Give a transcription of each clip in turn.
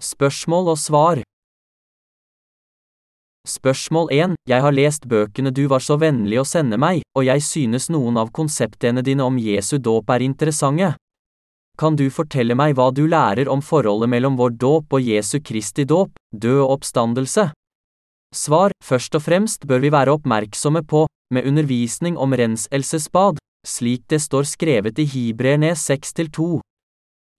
Spørsmål og svar. Spørsmål 1. Jeg har lest bøkene du var så vennlig å sende meg, og jeg synes noen av konseptene dine om Jesu dåp er interessante. Kan du fortelle meg hva du lærer om forholdet mellom vår dåp og Jesu Kristi dåp, død og oppstandelse? Svar. Først og fremst bør vi være oppmerksomme på, med undervisning om renselsesbad, slik det står skrevet i Hibreerne 6-2.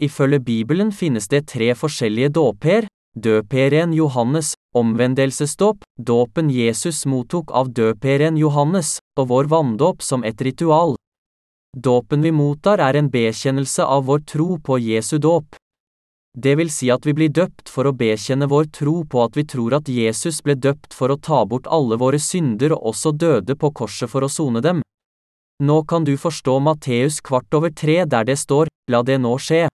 Ifølge Bibelen finnes det tre forskjellige dåper, døperen Johannes, omvendelsesdåp, dåpen Jesus mottok av døperen Johannes, og vår vanndåp som et ritual. Dåpen vi mottar er en bekjennelse av vår tro på Jesu dåp. Det vil si at vi blir døpt for å bekjenne vår tro på at vi tror at Jesus ble døpt for å ta bort alle våre synder og også døde på korset for å sone dem. Nå kan du forstå Matteus kvart over tre der det står, la det nå skje.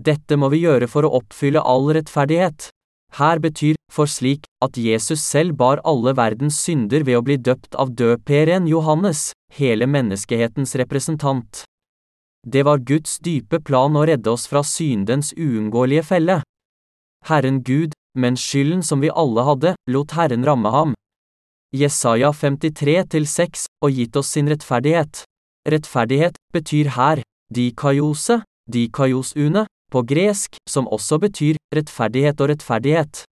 Dette må vi gjøre for å oppfylle all rettferdighet. Her betyr for slik at Jesus selv bar alle verdens synder ved å bli døpt av døperen Johannes, hele menneskehetens representant. Det var Guds dype plan å redde oss fra syndens uunngåelige felle. Herren Gud, men skylden som vi alle hadde, lot Herren ramme ham. Jesaja 53-6, og gitt oss sin rettferdighet. Rettferdighet betyr her, dikaiose, dikaiosune, på gresk, som også betyr rettferdighet og rettferdighet.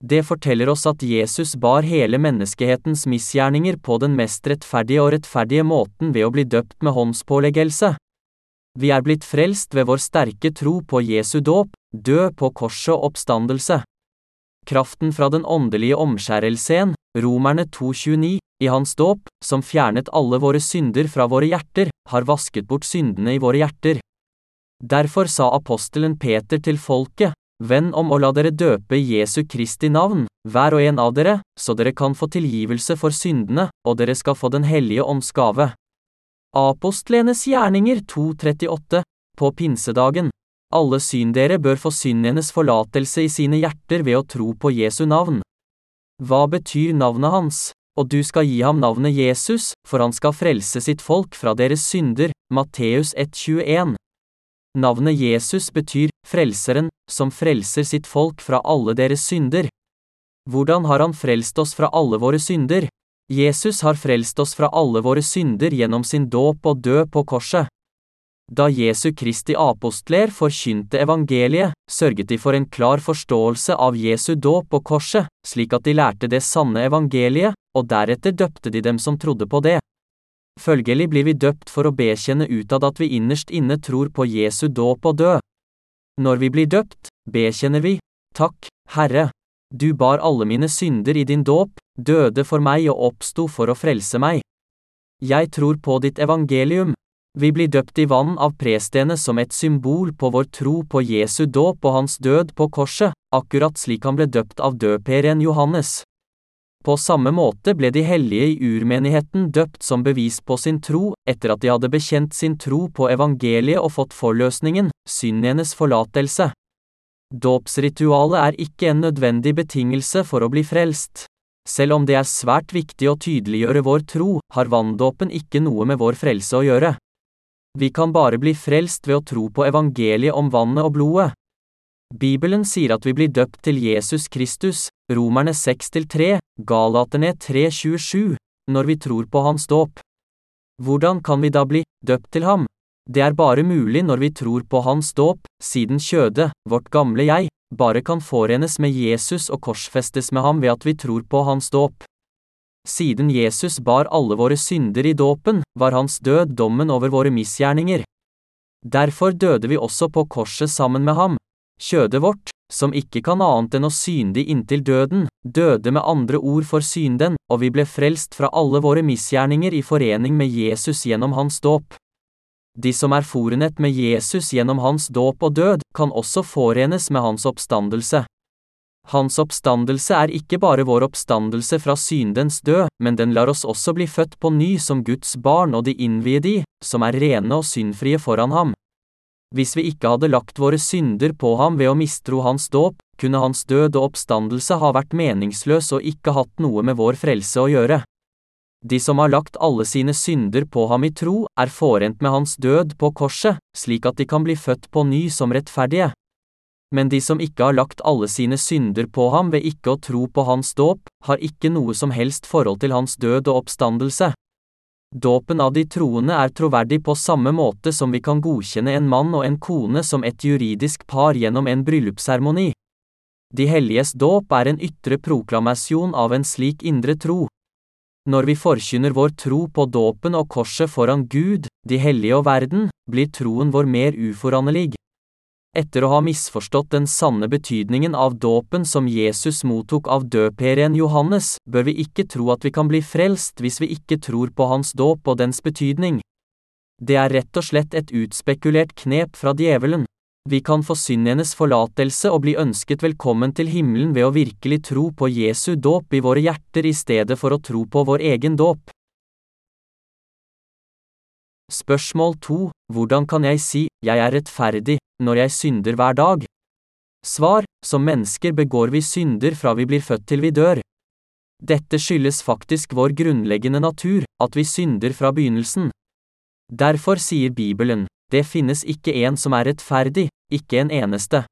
Det forteller oss at Jesus bar hele menneskehetens misgjerninger på den mest rettferdige og rettferdige måten ved å bli døpt med håndspåleggelse. Vi er blitt frelst ved vår sterke tro på Jesu dåp, død på korset og oppstandelse. Kraften fra den åndelige omskjærelsen, Romerne 2,29, i hans dåp, som fjernet alle våre synder fra våre hjerter, har vasket bort syndene i våre hjerter. Derfor sa apostelen Peter til folket, Venn om å la dere døpe Jesu Kristi navn, hver og en av dere, så dere kan få tilgivelse for syndene, og dere skal få Den hellige ånds gave. Apostlenes gjerninger 238, på pinsedagen. Alle syndere bør få syndenes forlatelse i sine hjerter ved å tro på Jesu navn. Hva betyr navnet hans? Og du skal gi ham navnet Jesus, for han skal frelse sitt folk fra deres synder, Matteus 1,21. Navnet Jesus betyr Frelseren, som frelser sitt folk fra alle deres synder. Hvordan har han frelst oss fra alle våre synder? Jesus har frelst oss fra alle våre synder gjennom sin dåp og død på korset. Da Jesu Kristi apostler forkynte evangeliet, sørget de for en klar forståelse av Jesu dåp og korset, slik at de lærte det sanne evangeliet, og deretter døpte de dem som trodde på det. Følgelig blir vi døpt for å bekjenne utad at vi innerst inne tror på Jesu dåp og død. Når vi blir døpt, bekjenner vi, takk, Herre, du bar alle mine synder i din dåp, døde for meg og oppsto for å frelse meg. Jeg tror på ditt evangelium. Vi blir døpt i vann av prestene som et symbol på vår tro på Jesu dåp og hans død på korset, akkurat slik han ble døpt av døperen Johannes. På samme måte ble de hellige i urmenigheten døpt som bevis på sin tro, etter at de hadde bekjent sin tro på evangeliet og fått forløsningen, syndenes forlatelse. Dåpsritualet er ikke en nødvendig betingelse for å bli frelst. Selv om det er svært viktig å tydeliggjøre vår tro, har vanndåpen ikke noe med vår frelse å gjøre. Vi kan bare bli frelst ved å tro på evangeliet om vannet og blodet. Bibelen sier at vi blir døpt til Jesus Kristus, Romerne 6-3, Galaterne 3-27, når vi tror på hans dåp. Hvordan kan vi da bli døpt til ham? Det er bare mulig når vi tror på hans dåp, siden kjødet, vårt gamle jeg, bare kan forenes med Jesus og korsfestes med ham ved at vi tror på hans dåp. Siden Jesus bar alle våre synder i dåpen, var hans død dommen over våre misgjerninger. Derfor døde vi også på korset sammen med ham. Kjødet vårt, som ikke kan annet enn å synde inntil døden, døde med andre ord for synden, og vi ble frelst fra alle våre misgjerninger i forening med Jesus gjennom hans dåp. De som er forenet med Jesus gjennom hans dåp og død, kan også forenes med hans oppstandelse. Hans oppstandelse er ikke bare vår oppstandelse fra syndens død, men den lar oss også bli født på ny som Guds barn og de innviede i, som er rene og syndfrie foran ham. Hvis vi ikke hadde lagt våre synder på ham ved å mistro hans dåp, kunne hans død og oppstandelse ha vært meningsløs og ikke hatt noe med vår frelse å gjøre. De som har lagt alle sine synder på ham i tro, er forent med hans død på korset, slik at de kan bli født på ny som rettferdige. Men de som ikke har lagt alle sine synder på ham ved ikke å tro på hans dåp, har ikke noe som helst forhold til hans død og oppstandelse. Dåpen av de troende er troverdig på samme måte som vi kan godkjenne en mann og en kone som et juridisk par gjennom en bryllupsseremoni. De helliges dåp er en ytre proklamasjon av en slik indre tro. Når vi forkynner vår tro på dåpen og korset foran Gud, de hellige og verden, blir troen vår mer uforanderlig. Etter å ha misforstått den sanne betydningen av dåpen som Jesus mottok av døperen Johannes, bør vi ikke tro at vi kan bli frelst hvis vi ikke tror på hans dåp og dens betydning. Det er rett og slett et utspekulert knep fra djevelen. Vi kan få syndenes forlatelse og bli ønsket velkommen til himmelen ved å virkelig tro på Jesu dåp i våre hjerter i stedet for å tro på vår egen dåp. Spørsmål 2. Hvordan kan jeg si 'jeg er rettferdig' når jeg synder hver dag? Svar. Som mennesker begår vi synder fra vi blir født til vi dør. Dette skyldes faktisk vår grunnleggende natur, at vi synder fra begynnelsen. Derfor sier Bibelen, det finnes ikke en som er rettferdig, ikke en eneste.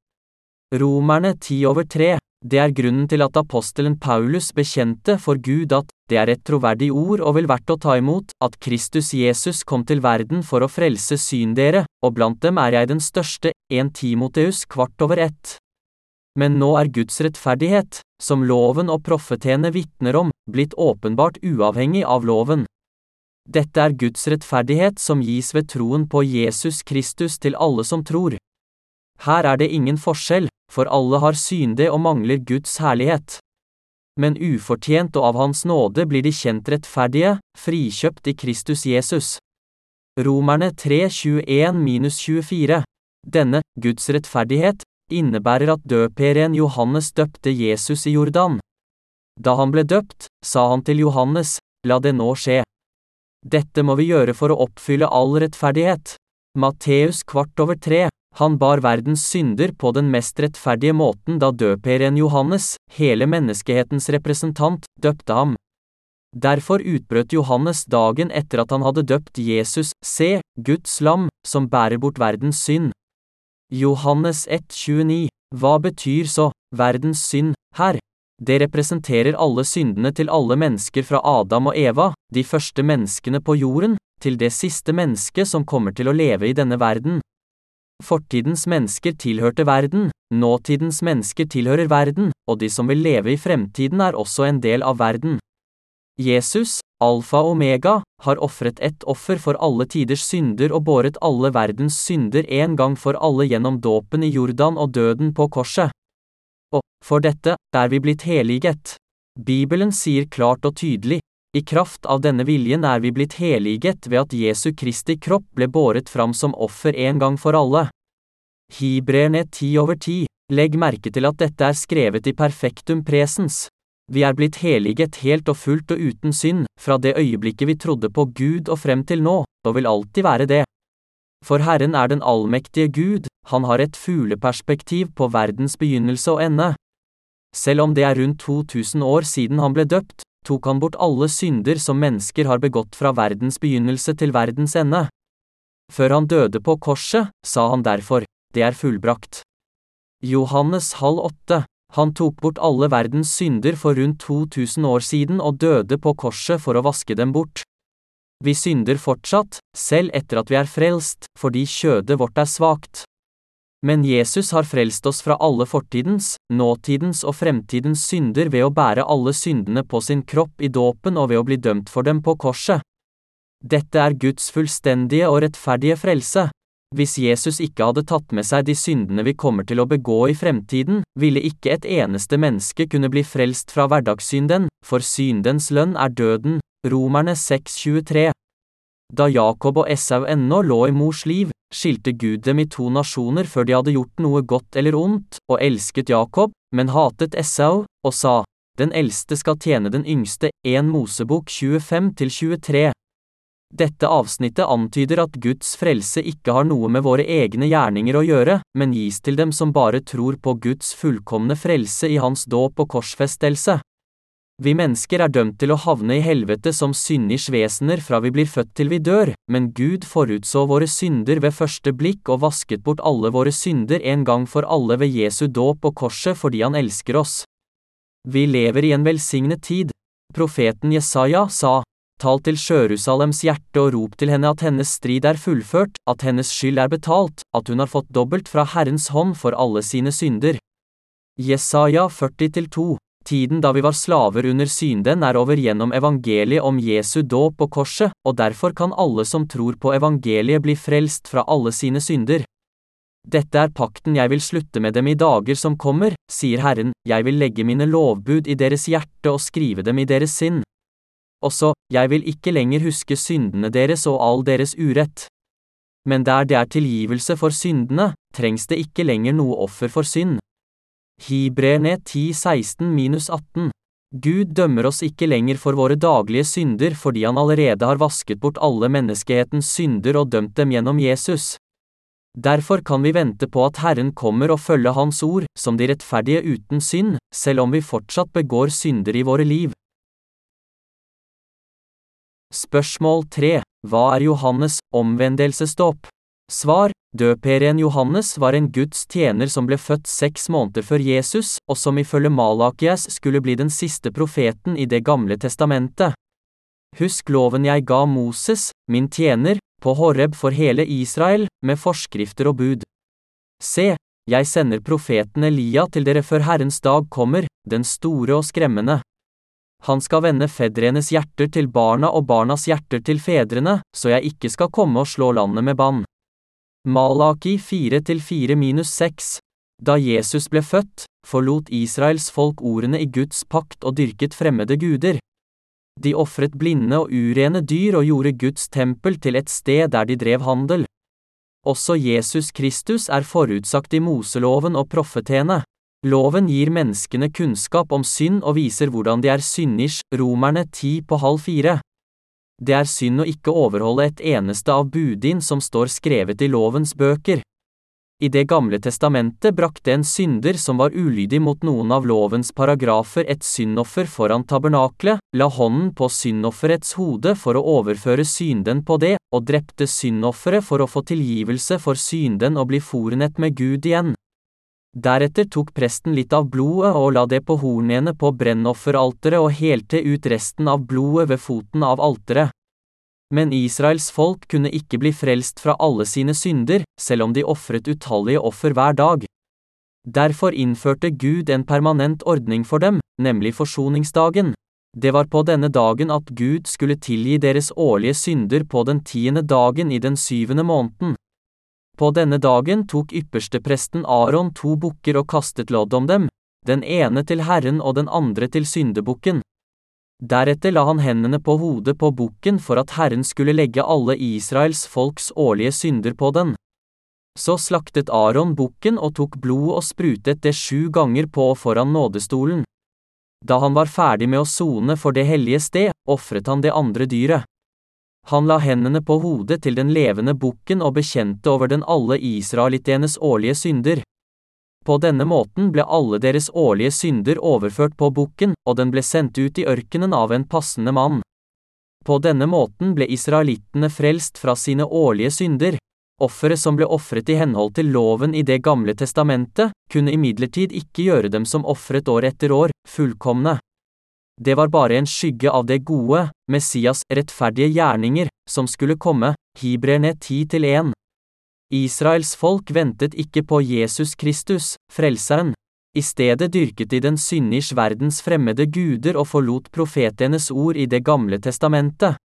Romerne 10 over 3. Det er grunnen til at apostelen Paulus bekjente for Gud at det er et troverdig ord og vel verdt å ta imot, at Kristus Jesus kom til verden for å frelse syndere, og blant dem er jeg den største, 1 Timoteus kvart over ett. Men nå er Guds rettferdighet, som loven og profetene vitner om, blitt åpenbart uavhengig av loven. Dette er Guds rettferdighet som gis ved troen på Jesus Kristus til alle som tror. Her er det ingen forskjell, for alle har synde og mangler Guds herlighet. Men ufortjent og av Hans nåde blir de kjent rettferdige, frikjøpt i Kristus Jesus. Romerne 3.21-24. Denne, Guds rettferdighet, innebærer at døperen Johannes døpte Jesus i Jordan. Da han ble døpt, sa han til Johannes, la det nå skje. Dette må vi gjøre for å oppfylle all rettferdighet. Matteus kvart over tre. Han bar verdens synder på den mest rettferdige måten da døperen Johannes, hele menneskehetens representant, døpte ham. Derfor utbrøt Johannes dagen etter at han hadde døpt Jesus, se, Guds lam, som bærer bort verdens synd. Johannes 1,29. Hva betyr så, verdens synd, her? Det representerer alle syndene til alle mennesker fra Adam og Eva, de første menneskene på jorden, til det siste mennesket som kommer til å leve i denne verden. Fortidens mennesker tilhørte verden, nåtidens mennesker tilhører verden, og de som vil leve i fremtiden er også en del av verden. Jesus, alfa og omega, har ofret ett offer for alle tiders synder og båret alle verdens synder en gang for alle gjennom dåpen i Jordan og døden på korset. Og, for dette, er vi blitt heliget. Bibelen sier klart og tydelig, i kraft av denne viljen er vi blitt heliget ved at Jesu Kristi kropp ble båret fram som offer en gang for alle. Hibrerne ti over ti, legg merke til at dette er skrevet i perfektum presens. Vi er blitt heliget helt og fullt og uten synd, fra det øyeblikket vi trodde på Gud og frem til nå, og vil alltid være det. For Herren er den allmektige Gud, han har et fugleperspektiv på verdens begynnelse og ende. Selv om det er rundt 2000 år siden han ble døpt, tok han bort alle synder som mennesker har begått fra verdens begynnelse til verdens ende. Før han døde på korset, sa han derfor, det er fullbrakt. Johannes halv åtte, han tok bort alle verdens synder for rundt 2000 år siden og døde på korset for å vaske dem bort. Vi synder fortsatt, selv etter at vi er frelst, fordi kjødet vårt er svakt. Men Jesus har frelst oss fra alle fortidens, nåtidens og fremtidens synder ved å bære alle syndene på sin kropp i dåpen og ved å bli dømt for dem på korset. Dette er Guds fullstendige og rettferdige frelse. Hvis Jesus ikke hadde tatt med seg de syndene vi kommer til å begå i fremtiden, ville ikke et eneste menneske kunne bli frelst fra hverdagssynden, for syndens lønn er døden, Romerne 6,23. Da Jakob og Esau ennå lå i mors liv, skilte Gud dem i to nasjoner før de hadde gjort noe godt eller ondt, og elsket Jakob, men hatet Esau, og sa, Den eldste skal tjene den yngste, 1 Mosebok 25-23. Dette avsnittet antyder at Guds frelse ikke har noe med våre egne gjerninger å gjøre, men gis til dem som bare tror på Guds fullkomne frelse i hans dåp og korsfestelse. Vi mennesker er dømt til å havne i helvete som syndige vesener fra vi blir født til vi dør, men Gud forutså våre synder ved første blikk og vasket bort alle våre synder en gang for alle ved Jesu dåp og korset fordi han elsker oss. Vi lever i en velsignet tid. Profeten Jesaja sa, Tal til Sjørusalems hjerte og rop til henne at hennes strid er fullført, at hennes skyld er betalt, at hun har fått dobbelt fra Herrens hånd for alle sine synder. Jesaja 40-2 Tiden da vi var slaver under synden er over gjennom evangeliet om Jesu dåp og korset, og derfor kan alle som tror på evangeliet bli frelst fra alle sine synder. Dette er pakten jeg vil slutte med dem i dager som kommer, sier Herren, jeg vil legge mine lovbud i deres hjerte og skrive dem i deres sinn. Også, jeg vil ikke lenger huske syndene deres og all deres urett. Men der det er tilgivelse for syndene, trengs det ikke lenger noe offer for synd. Hibrerne 10-16-18 Gud dømmer oss ikke lenger for våre daglige synder fordi han allerede har vasket bort alle menneskehetens synder og dømt dem gjennom Jesus. Derfor kan vi vente på at Herren kommer og følge Hans ord, som de rettferdige uten synd, selv om vi fortsatt begår synder i våre liv. Spørsmål 3. Hva er Johannes' omvendelsesdåp? Svar. Døperen Johannes var en Guds tjener som ble født seks måneder før Jesus, og som ifølge Malakias skulle bli den siste profeten i Det gamle testamentet. Husk loven jeg ga Moses, min tjener, på Horeb for hele Israel, med forskrifter og bud. Se, jeg sender profeten Elia til dere før Herrens dag kommer, den store og skremmende. Han skal vende fedrenes hjerter til barna og barnas hjerter til fedrene, så jeg ikke skal komme og slå landet med bann. Malaki 4-4-6 Da Jesus ble født, forlot Israels folk ordene i Guds pakt og dyrket fremmede guder. De ofret blinde og urene dyr og gjorde Guds tempel til et sted der de drev handel. Også Jesus Kristus er forutsagt i Moseloven og profetene. Loven gir menneskene kunnskap om synd og viser hvordan de er synders, romerne ti på halv fire. Det er synd å ikke overholde et eneste av budin som står skrevet i lovens bøker. I Det gamle testamentet brakte en synder som var ulydig mot noen av lovens paragrafer et syndoffer foran tabernaklet, la hånden på syndofferets hode for å overføre synden på det, og drepte syndofferet for å få tilgivelse for synden og bli forenet med Gud igjen. Deretter tok presten litt av blodet og la det på hornene på brennofferalteret og helte ut resten av blodet ved foten av alteret. Men Israels folk kunne ikke bli frelst fra alle sine synder, selv om de ofret utallige offer hver dag. Derfor innførte Gud en permanent ordning for dem, nemlig forsoningsdagen. Det var på denne dagen at Gud skulle tilgi deres årlige synder på den tiende dagen i den syvende måneden. På denne dagen tok ypperstepresten Aron to bukker og kastet lodd om dem, den ene til Herren og den andre til syndebukken. Deretter la han hendene på hodet på bukken for at Herren skulle legge alle Israels folks årlige synder på den. Så slaktet Aron bukken og tok blod og sprutet det sju ganger på foran nådestolen. Da han var ferdig med å sone for det hellige sted, ofret han det andre dyret. Han la hendene på hodet til den levende bukken og bekjente over den alle israelittenes årlige synder. På denne måten ble alle deres årlige synder overført på bukken, og den ble sendt ut i ørkenen av en passende mann. På denne måten ble israelittene frelst fra sine årlige synder. Offeret som ble ofret i henhold til loven i Det gamle testamentet, kunne imidlertid ikke gjøre dem som ofret år etter år, fullkomne. Det var bare en skygge av det gode, Messias' rettferdige gjerninger, som skulle komme, Hibrerne 10-1. Israels folk ventet ikke på Jesus Kristus, Frelseren. I stedet dyrket de den synders verdens fremmede guder og forlot profetenes ord i Det gamle testamentet.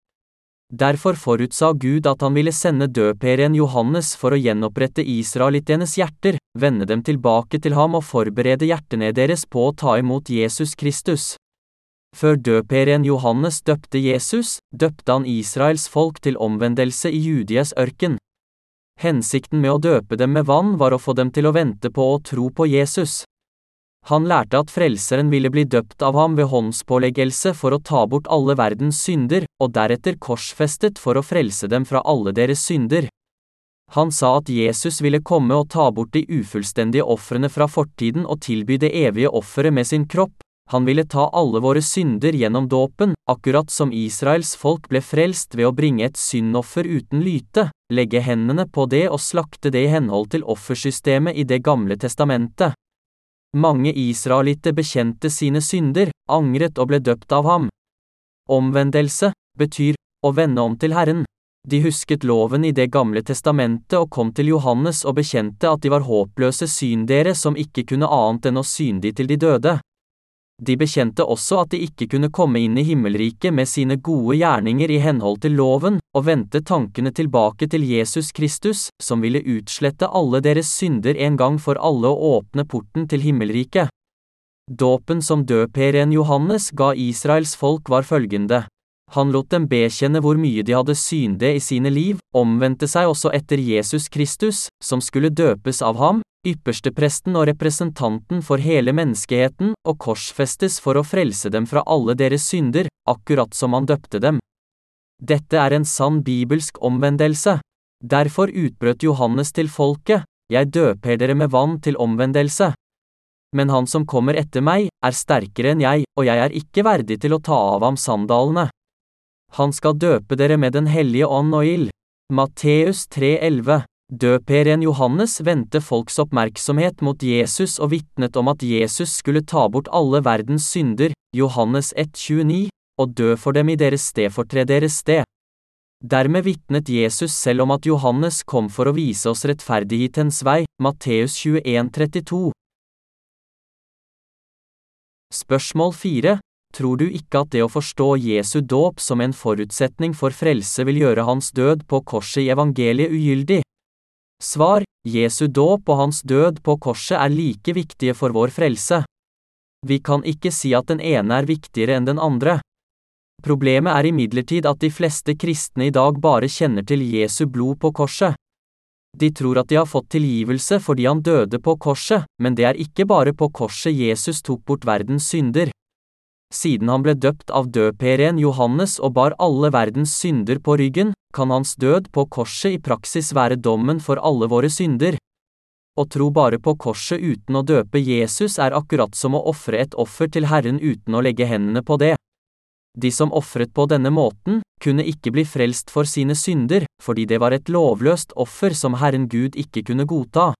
Derfor forutsa Gud at han ville sende døperen Johannes for å gjenopprette israelittenes hjerter, vende dem tilbake til ham og forberede hjertene deres på å ta imot Jesus Kristus. Før døperen Johannes døpte Jesus, døpte han Israels folk til omvendelse i Judies ørken. Hensikten med å døpe dem med vann var å få dem til å vente på og tro på Jesus. Han lærte at Frelseren ville bli døpt av ham ved håndspåleggelse for å ta bort alle verdens synder, og deretter korsfestet for å frelse dem fra alle deres synder. Han sa at Jesus ville komme og ta bort de ufullstendige ofrene fra fortiden og tilby det evige offeret med sin kropp, Han ville ta alle våre synder gjennom dåpen, akkurat som Israels folk ble frelst ved å bringe et syndoffer uten lyte, legge hendene på det og slakte det i henhold til offersystemet i Det gamle testamentet. Mange israelitter bekjente sine synder, angret og ble døpt av ham. Omvendelse betyr å vende om til Herren. De husket loven i Det gamle testamentet og kom til Johannes og bekjente at de var håpløse syndere som ikke kunne annet enn å synde til de døde. De bekjente også at de ikke kunne komme inn i himmelriket med sine gode gjerninger i henhold til loven, og vendte tankene tilbake til Jesus Kristus, som ville utslette alle deres synder en gang for alle og åpne porten til himmelriket. Dåpen som døperen Johannes ga Israels folk var følgende. Han lot dem bekjenne hvor mye de hadde synde i sine liv, omvendte seg også etter Jesus Kristus, som skulle døpes av ham, ypperstepresten og representanten for hele menneskeheten, og korsfestes for å frelse dem fra alle deres synder, akkurat som han døpte dem. Dette er en sann bibelsk omvendelse. Derfor utbrøt Johannes til folket, Jeg døper dere med vann til omvendelse. Men han som kommer etter meg, er sterkere enn jeg, og jeg er ikke verdig til å ta av ham sandalene. Han skal døpe dere med Den hellige ånd og ild. Matteus 3,11 Døperen Johannes vendte folks oppmerksomhet mot Jesus og vitnet om at Jesus skulle ta bort alle verdens synder, Johannes 1,29, og dø for dem i deres sted for tre deres sted. Dermed vitnet Jesus selv om at Johannes kom for å vise oss rettferdighetens vei, Matteus 21,32. Spørsmål 4. Tror du ikke at det å forstå Jesu dåp som en forutsetning for frelse vil gjøre hans død på korset i evangeliet ugyldig? Svar, Jesu dåp og hans død på korset er like viktige for vår frelse. Vi kan ikke si at den ene er viktigere enn den andre. Problemet er imidlertid at de fleste kristne i dag bare kjenner til Jesu blod på korset. De tror at de har fått tilgivelse fordi han døde på korset, men det er ikke bare på korset Jesus tok bort verdens synder siden han ble døpt av døperen Johannes og bar alle verdens synder på ryggen, kan hans død på korset i praksis være dommen for alle våre synder. Å tro bare på korset uten å døpe Jesus er akkurat som å ofre et offer til Herren uten å legge hendene på det. De som ofret på denne måten, kunne ikke bli frelst for sine synder, fordi det var et lovløst offer som Herren Gud ikke kunne godta.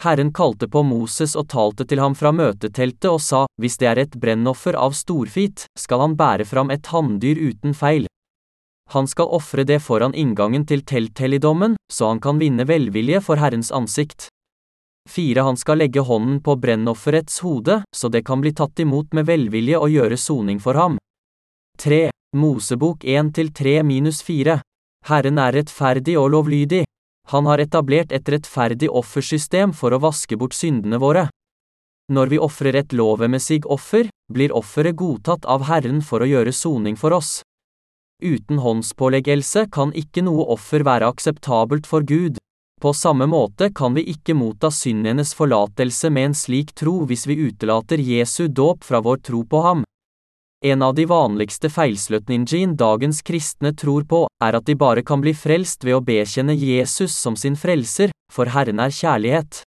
Herren kalte på Moses og talte til ham fra møteteltet og sa, hvis det er et brennoffer av storfit, skal han bære fram et hanndyr uten feil. Han skal ofre det foran inngangen til telthelligdommen, så han kan vinne velvilje for Herrens ansikt. 4. Han skal legge hånden på brennofferets hode, så det kan bli tatt imot med velvilje og gjøre soning for ham. 3. Mosebok 1-3 minus 4. Herren er rettferdig og lovlydig. Han har etablert et rettferdig offersystem for å vaske bort syndene våre. Når vi ofrer et lovemessig offer, blir offeret godtatt av Herren for å gjøre soning for oss. Uten håndspåleggelse kan ikke noe offer være akseptabelt for Gud. På samme måte kan vi ikke motta syndenes forlatelse med en slik tro hvis vi utelater Jesu dåp fra vår tro på ham. En av de vanligste feilslutningene dagens kristne tror på, er at de bare kan bli frelst ved å bekjenne Jesus som sin frelser, for Herren er kjærlighet.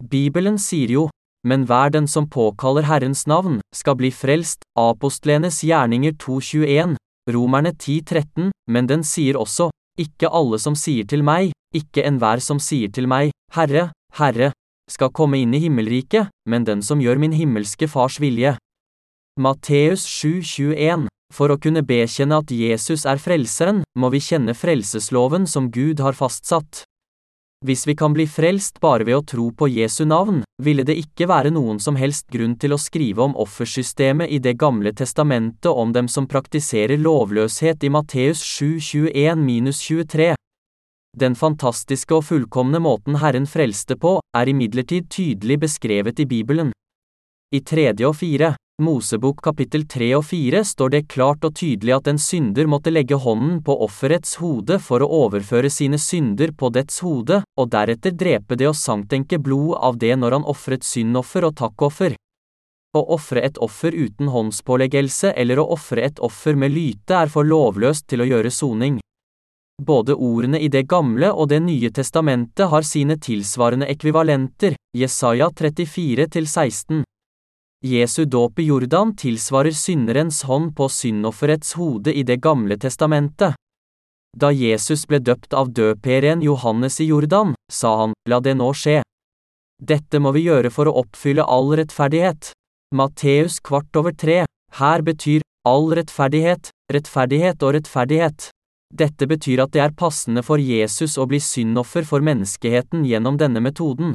Bibelen sier jo, men hver den som påkaller Herrens navn, skal bli frelst, apostlenes gjerninger 2.21, romerne 10.13, men den sier også, ikke alle som sier til meg, ikke enhver som sier til meg, Herre, Herre, skal komme inn i himmelriket, men den som gjør min himmelske Fars vilje. Matteus 7,21 For å kunne bekjenne at Jesus er frelseren, må vi kjenne frelsesloven som Gud har fastsatt. Hvis vi kan bli frelst bare ved å tro på Jesu navn, ville det ikke være noen som helst grunn til å skrive om offersystemet i Det gamle testamentet om dem som praktiserer lovløshet i Matteus 7,21-23. Den fantastiske og fullkomne måten Herren frelste på, er imidlertid tydelig beskrevet i Bibelen. I tredje og fire, Mosebok kapittel 3 og 4 står det klart og tydelig at en synder måtte legge hånden på offerets hode for å overføre sine synder på dets hode, og deretter drepe det og sanktenke blod av det når han ofret syndoffer og takkoffer. Å ofre et offer uten håndspåleggelse eller å ofre et offer med lyte er for lovløst til å gjøre soning. Både ordene i Det gamle og Det nye testamentet har sine tilsvarende ekvivalenter, Jesaja 34 16. Jesu dåp i Jordan tilsvarer synderens hånd på syndofferets hode i Det gamle testamentet. Da Jesus ble døpt av døperen Johannes i Jordan, sa han, la det nå skje. Dette må vi gjøre for å oppfylle all rettferdighet. Matteus kvart over tre. Her betyr all rettferdighet, rettferdighet og rettferdighet. Dette betyr at det er passende for Jesus å bli syndoffer for menneskeheten gjennom denne metoden.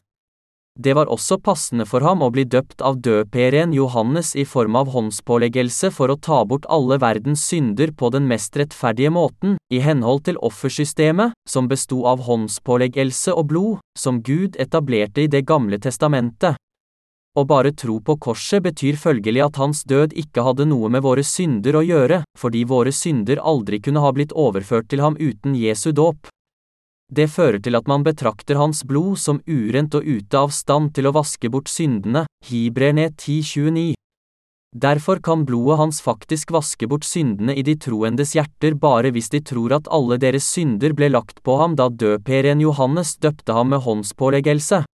Det var også passende for ham å bli døpt av døperen Johannes i form av håndspåleggelse for å ta bort alle verdens synder på den mest rettferdige måten, i henhold til offersystemet, som besto av håndspåleggelse og blod, som Gud etablerte i Det gamle testamentet. Å bare tro på korset betyr følgelig at hans død ikke hadde noe med våre synder å gjøre, fordi våre synder aldri kunne ha blitt overført til ham uten Jesu dåp. Det fører til at man betrakter hans blod som urent og ute av stand til å vaske bort syndene, Hibrerne 1029. Derfor kan blodet hans faktisk vaske bort syndene i de troendes hjerter bare hvis de tror at alle deres synder ble lagt på ham da døperen Johannes døpte ham med håndspåleggelse.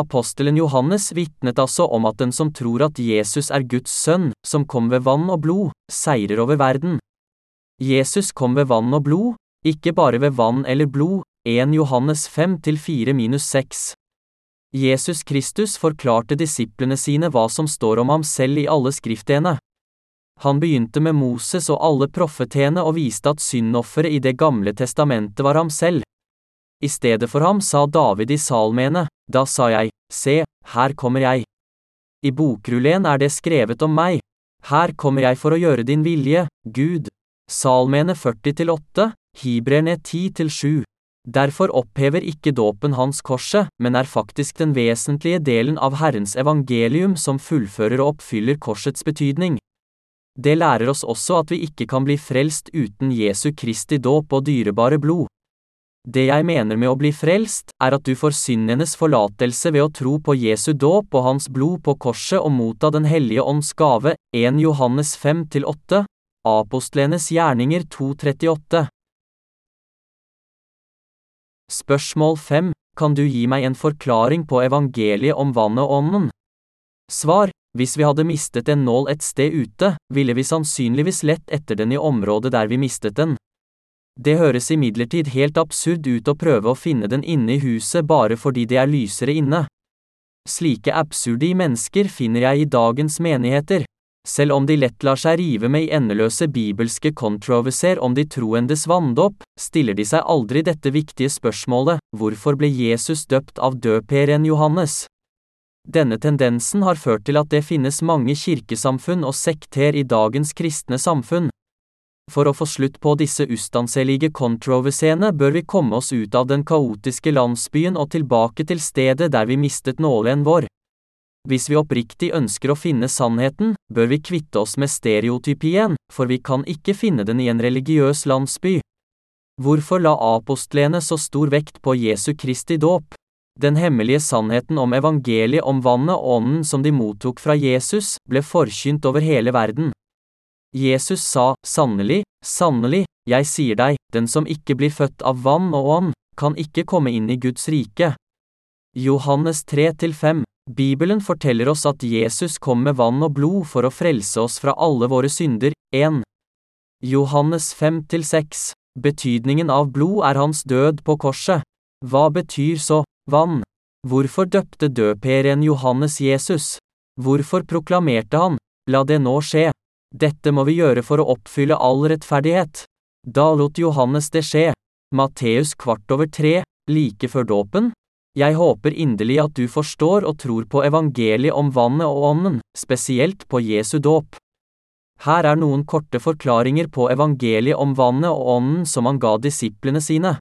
Apostelen Johannes vitnet altså om at den som tror at Jesus er Guds sønn, som kom ved vann og blod, seirer over verden. Jesus kom ved vann og blod, ikke bare ved vann eller blod, 1 Johannes 5-4-6. Jesus Kristus forklarte disiplene sine hva som står om ham selv i alle skriftene. Han begynte med Moses og alle profetene og viste at syndofferet i Det gamle testamentet var ham selv. I stedet for ham sa David i salmene, da sa jeg, se, her kommer jeg. I bokrullen er det skrevet om meg. Her kommer jeg for å gjøre din vilje, Gud. Salmene 40-8, Hibrerne 10-7. Derfor opphever ikke dåpen hans korset, men er faktisk den vesentlige delen av Herrens evangelium som fullfører og oppfyller korsets betydning. Det lærer oss også at vi ikke kan bli frelst uten Jesu Kristi dåp og dyrebare blod. Det jeg mener med å bli frelst, er at du får syndenes forlatelse ved å tro på Jesu dåp og hans blod på korset og motta Den hellige ånds gave, 1 Johannes 5-8, Apostlenes gjerninger 238. Spørsmål 5. Kan du gi meg en forklaring på evangeliet om vannet og ånden? Svar. Hvis vi hadde mistet en nål et sted ute, ville vi sannsynligvis lett etter den i området der vi mistet den. Det høres imidlertid helt absurd ut å prøve å finne den inne i huset bare fordi det er lysere inne. Slike absurde mennesker finner jeg i dagens menigheter. Selv om de lett lar seg rive med i endeløse bibelske kontroverser om de troendes vanndåp, stiller de seg aldri dette viktige spørsmålet, hvorfor ble Jesus døpt av døperen Johannes? Denne tendensen har ført til at det finnes mange kirkesamfunn og sekter i dagens kristne samfunn. For å få slutt på disse ustanselige kontroversene bør vi komme oss ut av den kaotiske landsbyen og tilbake til stedet der vi mistet nålen vår. Hvis vi oppriktig ønsker å finne sannheten, bør vi kvitte oss med stereotypien, for vi kan ikke finne den i en religiøs landsby. Hvorfor la apostlene så stor vekt på Jesu Kristi dåp? Den hemmelige sannheten om evangeliet om vannet og ånden som de mottok fra Jesus, ble forkynt over hele verden. Jesus sa, sannelig, sannelig, jeg sier deg, den som ikke blir født av vann og ånd, kan ikke komme inn i Guds rike. Johannes 3-5 Bibelen forteller oss at Jesus kom med vann og blod for å frelse oss fra alle våre synder. 1. Johannes 5-6 Betydningen av blod er hans død på korset. Hva betyr så vann? Hvorfor døpte døperen Johannes Jesus? Hvorfor proklamerte han, la det nå skje? Dette må vi gjøre for å oppfylle all rettferdighet. Da lot Johannes det skje. Matteus kvart over tre, like før dåpen. Jeg håper inderlig at du forstår og tror på evangeliet om vannet og ånden, spesielt på Jesu dåp. Her er noen korte forklaringer på evangeliet om vannet og ånden som han ga disiplene sine.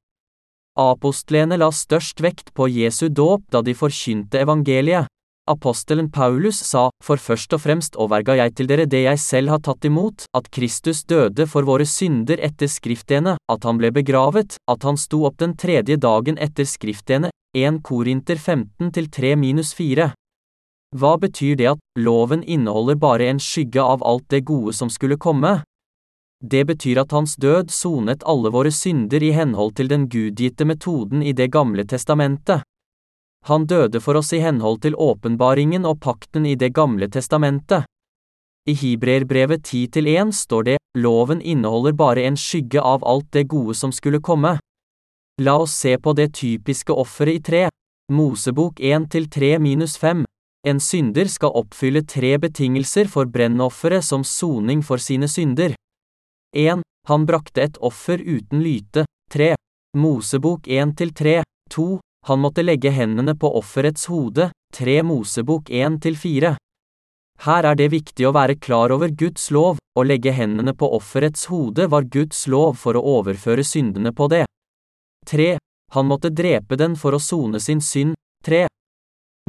Apostlene la størst vekt på Jesu dåp da de forkynte evangeliet. Apostelen Paulus sa, for først og fremst overga jeg til dere det jeg selv har tatt imot, at Kristus døde for våre synder etter skriftene, at han ble begravet, at han sto opp den tredje dagen etter skriftene, 1 Korinter 15 3-4. Hva betyr det at loven inneholder bare en skygge av alt det gode som skulle komme? Det betyr at hans død sonet alle våre synder i henhold til den gudgitte metoden i Det gamle testamentet. Han døde for oss i henhold til åpenbaringen og pakten i Det gamle testamentet. I Hibreerbrevet 10-1 står det, loven inneholder bare en skygge av alt det gode som skulle komme. La oss se på det typiske offeret i tre. Mosebok 1-3 minus 5. En synder skal oppfylle tre betingelser for brennofferet som soning for sine synder. 1. Han brakte et offer uten lyte. 3. Mosebok 1-3. 2. Han måtte legge hendene på offerets hode. 3 Mosebok 1-4. Her er det viktig å være klar over Guds lov, å legge hendene på offerets hode var Guds lov for å overføre syndene på det. 3. Han måtte drepe den for å sone sin synd. 3.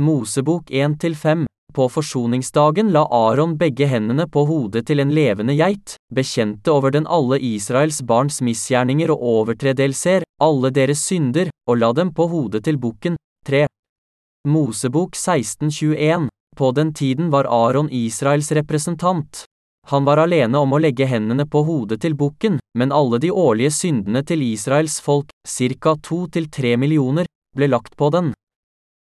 Mosebok 1-5 På forsoningsdagen la Aron begge hendene på hodet til en levende geit, bekjente over den alle Israels barns misgjerninger og overtredelser, alle deres synder, og la dem på hodet til bukken. 3. Mosebok 16-21 På den tiden var Aron Israels representant. Han var alene om å legge hendene på hodet til bukken, men alle de årlige syndene til Israels folk, ca 2-3 millioner, ble lagt på den.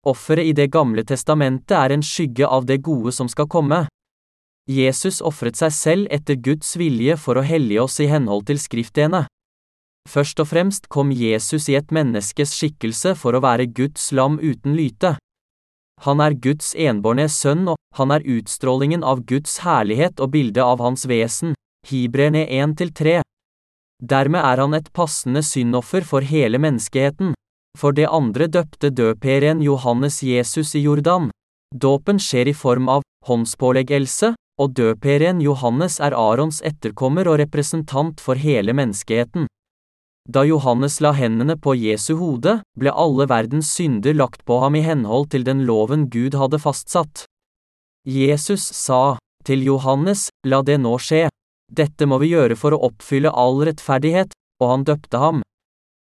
Offeret i Det gamle testamentet er en skygge av det gode som skal komme. Jesus ofret seg selv etter Guds vilje for å hellige oss i henhold til skriftene. Først og fremst kom Jesus i et menneskes skikkelse for å være Guds lam uten lyte. Han er Guds enbårne sønn og han er utstrålingen av Guds herlighet og bildet av hans vesen. Hibrerne 1-3. Dermed er han et passende syndoffer for hele menneskeheten. For det andre døpte døperen Johannes Jesus i Jordan. Dåpen skjer i form av håndspåleggelse, og døperen Johannes er Arons etterkommer og representant for hele menneskeheten. Da Johannes la hendene på Jesu hode, ble alle verdens synder lagt på ham i henhold til den loven Gud hadde fastsatt. Jesus sa til Johannes, la det nå skje. Dette må vi gjøre for å oppfylle all rettferdighet, og han døpte ham.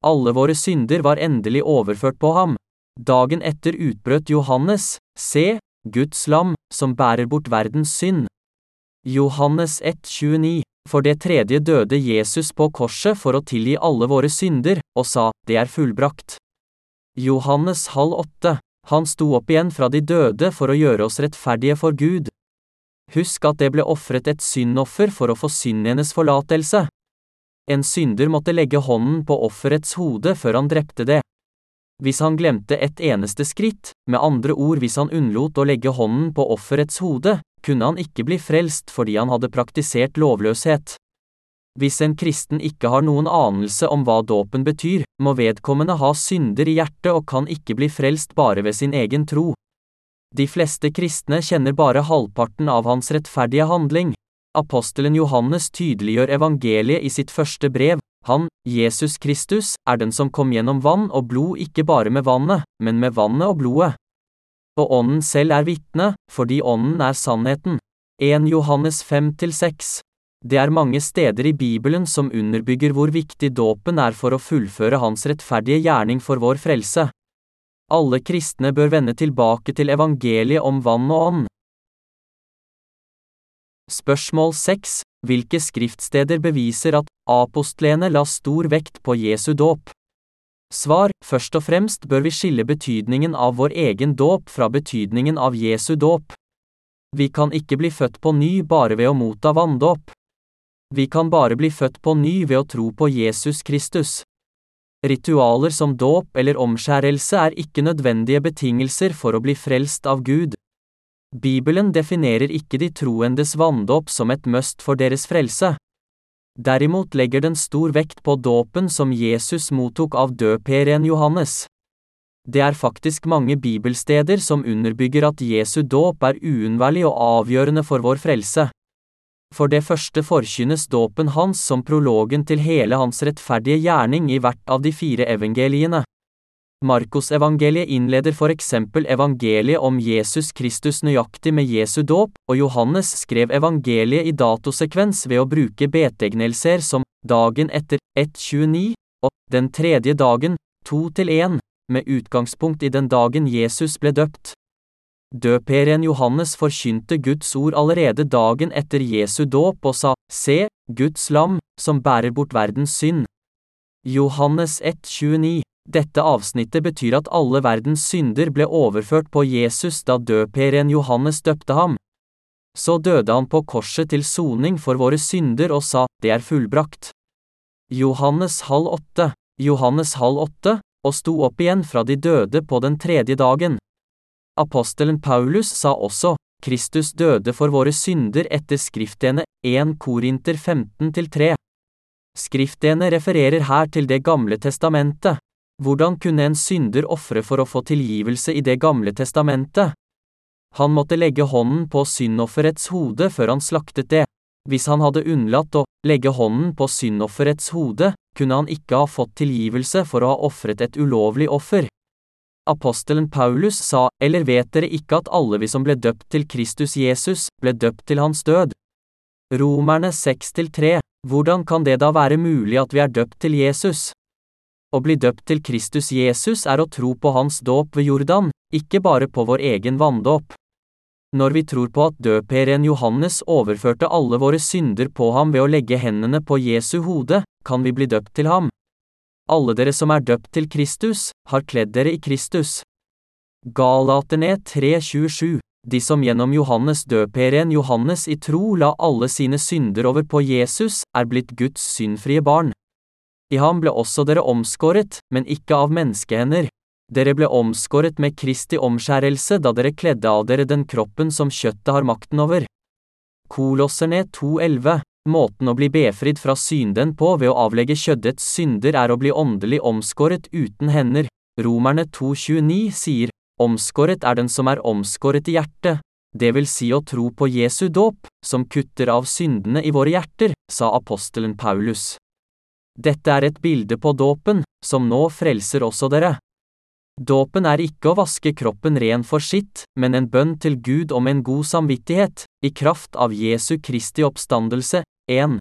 Alle våre synder var endelig overført på ham. Dagen etter utbrøt Johannes, se, Guds lam, som bærer bort verdens synd. Johannes 1,29 For det tredje døde Jesus på korset for å tilgi alle våre synder, og sa, det er fullbrakt. Johannes halv åtte Han sto opp igjen fra de døde for å gjøre oss rettferdige for Gud. Husk at det ble ofret et syndoffer for å få syndenes forlatelse. En synder måtte legge hånden på offerets hode før han drepte det. Hvis han glemte et eneste skritt, med andre ord hvis han unnlot å legge hånden på offerets hode, kunne han ikke bli frelst fordi han hadde praktisert lovløshet. Hvis en kristen ikke har noen anelse om hva dåpen betyr, må vedkommende ha synder i hjertet og kan ikke bli frelst bare ved sin egen tro. De fleste kristne kjenner bare halvparten av hans rettferdige handling. Apostelen Johannes tydeliggjør evangeliet i sitt første brev. Han, Jesus Kristus, er den som kom gjennom vann og blod ikke bare med vannet, men med vannet og blodet. Og Ånden selv er vitne, fordi Ånden er sannheten. 1 Johannes 5-6 Det er mange steder i Bibelen som underbygger hvor viktig dåpen er for å fullføre hans rettferdige gjerning for vår frelse. Alle kristne bør vende tilbake til evangeliet om vann og ånd. Spørsmål 6. Hvilke skriftsteder beviser at apostlene la stor vekt på Jesu dåp? Svar. Først og fremst bør vi skille betydningen av vår egen dåp fra betydningen av Jesu dåp. Vi kan ikke bli født på ny bare ved å motta vanndåp. Vi kan bare bli født på ny ved å tro på Jesus Kristus. Ritualer som dåp eller omskjærelse er ikke nødvendige betingelser for å bli frelst av Gud. Bibelen definerer ikke de troendes vanndåp som et must for deres frelse. Derimot legger den stor vekt på dåpen som Jesus mottok av døperen Johannes. Det er faktisk mange bibelsteder som underbygger at Jesu dåp er uunnværlig og avgjørende for vår frelse. For det første forkynnes dåpen hans som prologen til hele hans rettferdige gjerning i hvert av de fire evangeliene. Markusevangeliet innleder for eksempel evangeliet om Jesus Kristus nøyaktig med Jesu dåp, og Johannes skrev evangeliet i datosekvens ved å bruke betegnelser som dagen etter 1.29 og den tredje dagen 2-1, med utgangspunkt i den dagen Jesus ble døpt. Døperen Johannes forkynte Guds ord allerede dagen etter Jesu dåp og sa, Se, Guds lam, som bærer bort verdens synd. Johannes 1.29 Dette avsnittet betyr at alle verdens synder ble overført på Jesus da døperen Johannes døpte ham. Så døde han på korset til soning for våre synder og sa, det er fullbrakt. Johannes halv åtte, Johannes halv åtte, og sto opp igjen fra de døde på den tredje dagen. Apostelen Paulus sa også, Kristus døde for våre synder etter skriftene 1 Korinter 15-3. Skriftene refererer her til Det gamle testamentet. Hvordan kunne en synder ofre for å få tilgivelse i Det gamle testamentet? Han måtte legge hånden på syndofferets hode før han slaktet det. Hvis han hadde unnlatt å legge hånden på syndofferets hode, kunne han ikke ha fått tilgivelse for å ha ofret et ulovlig offer. Apostelen Paulus sa, eller vet dere ikke at alle vi som ble døpt til Kristus Jesus, ble døpt til hans død? Romerne 6-3, hvordan kan det da være mulig at vi er døpt til Jesus? Å bli døpt til Kristus Jesus er å tro på hans dåp ved Jordan, ikke bare på vår egen vanndåp. Når vi tror på at døperen Johannes overførte alle våre synder på ham ved å legge hendene på Jesu hode, kan vi bli døpt til ham. Alle dere som er døpt til Kristus, har kledd dere i Kristus. Galaterne 3.27 De som gjennom Johannes døperen Johannes i tro la alle sine synder over på Jesus, er blitt Guds syndfrie barn. I ham ble også dere omskåret, men ikke av menneskehender. Dere ble omskåret med Kristi omskjærelse da dere kledde av dere den kroppen som kjøttet har makten over. Kolosserne 2.11 Måten å bli befridd fra synden på ved å avlegge kjøddets synder er å bli åndelig omskåret uten hender. Romerne 2.29 sier, Omskåret er den som er omskåret i hjertet, det vil si å tro på Jesu dåp, som kutter av syndene i våre hjerter, sa apostelen Paulus. Dette er et bilde på dåpen, som nå frelser også dere. Dåpen er ikke å vaske kroppen ren for sitt, men en bønn til Gud om en god samvittighet, i kraft av Jesu Kristi oppstandelse. 1.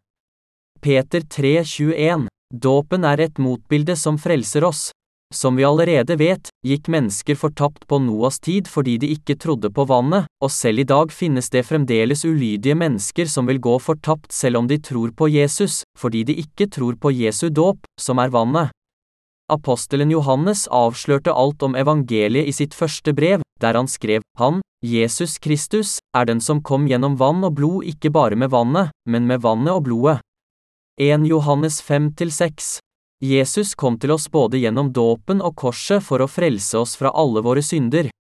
Peter 3,21 Dåpen er et motbilde som frelser oss. Som vi allerede vet, gikk mennesker fortapt på Noas tid fordi de ikke trodde på vannet, og selv i dag finnes det fremdeles ulydige mennesker som vil gå fortapt selv om de tror på Jesus, fordi de ikke tror på Jesu dåp, som er vannet. Apostelen Johannes avslørte alt om evangeliet i sitt første brev, der han skrev, Han, Jesus Kristus, er den som kom gjennom vann og blod ikke bare med vannet, men med vannet og blodet. 1 Johannes 5-6 Jesus kom til oss både gjennom dåpen og korset for å frelse oss fra alle våre synder.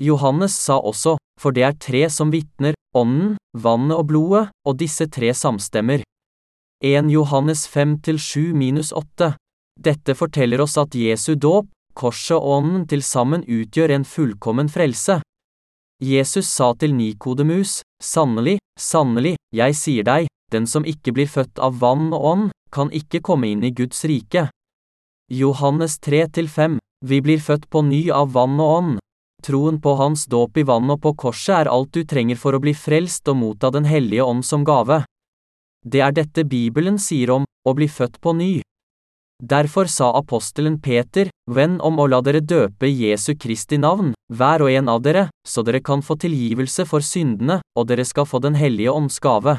Johannes sa også, for det er tre som vitner, ånden, vannet og blodet, og disse tre samstemmer. 1 Johannes 5-7-8 Dette forteller oss at Jesu dåp, korset og ånden til sammen utgjør en fullkommen frelse. Jesus sa til Nikodemus, sannelig, sannelig, jeg sier deg, den som ikke blir født av vann og ånd, kan ikke komme inn i Guds rike. Johannes 3-5 Vi blir født på ny av vann og ånd. Troen på hans dåp i vann og på korset er alt du trenger for å bli frelst og motta Den hellige ånd som gave. Det er dette Bibelen sier om å bli født på ny. Derfor sa apostelen Peter, venn om å la dere døpe Jesu Kristi navn, hver og en av dere, så dere kan få tilgivelse for syndene, og dere skal få Den hellige ånds gave.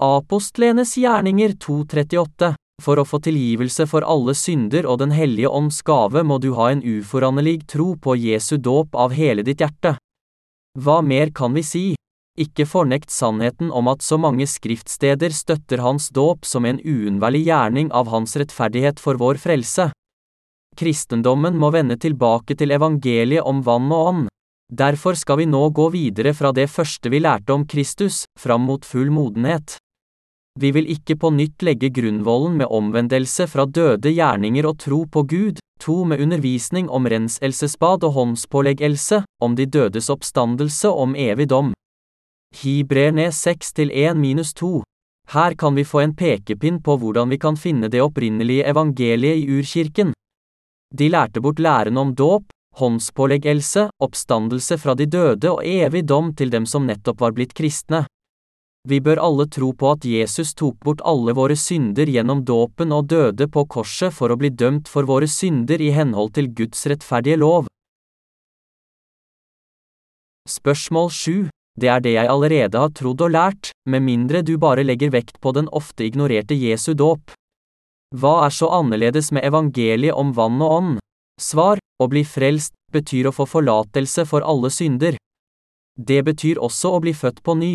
Apostlenes gjerninger 238 For å få tilgivelse for alle synder og Den hellige ånds gave må du ha en uforanderlig tro på Jesu dåp av hele ditt hjerte. Hva mer kan vi si? Ikke fornekt sannheten om at så mange skriftsteder støtter hans dåp som en uunnværlig gjerning av hans rettferdighet for vår frelse. Kristendommen må vende tilbake til evangeliet om vann og ånd. Derfor skal vi nå gå videre fra det første vi lærte om Kristus, fram mot full modenhet. Vi vil ikke på nytt legge grunnvollen med omvendelse fra døde gjerninger og tro på Gud, to med undervisning om renselsesbad og håndspåleggelse, om de dødes oppstandelse og om evig dom. Hibrerne 6-1 minus 2. Her kan vi få en pekepinn på hvordan vi kan finne det opprinnelige evangeliet i urkirken. De lærte bort læren om dåp, håndspåleggelse, oppstandelse fra de døde og evig dom til dem som nettopp var blitt kristne. Vi bør alle tro på at Jesus tok bort alle våre synder gjennom dåpen og døde på korset for å bli dømt for våre synder i henhold til Guds rettferdige lov. Spørsmål 7. Det er det jeg allerede har trodd og lært, med mindre du bare legger vekt på den ofte ignorerte Jesu dåp. Hva er så annerledes med evangeliet om vann og ånd? Svar, å bli frelst, betyr å få forlatelse for alle synder. Det betyr også å bli født på ny.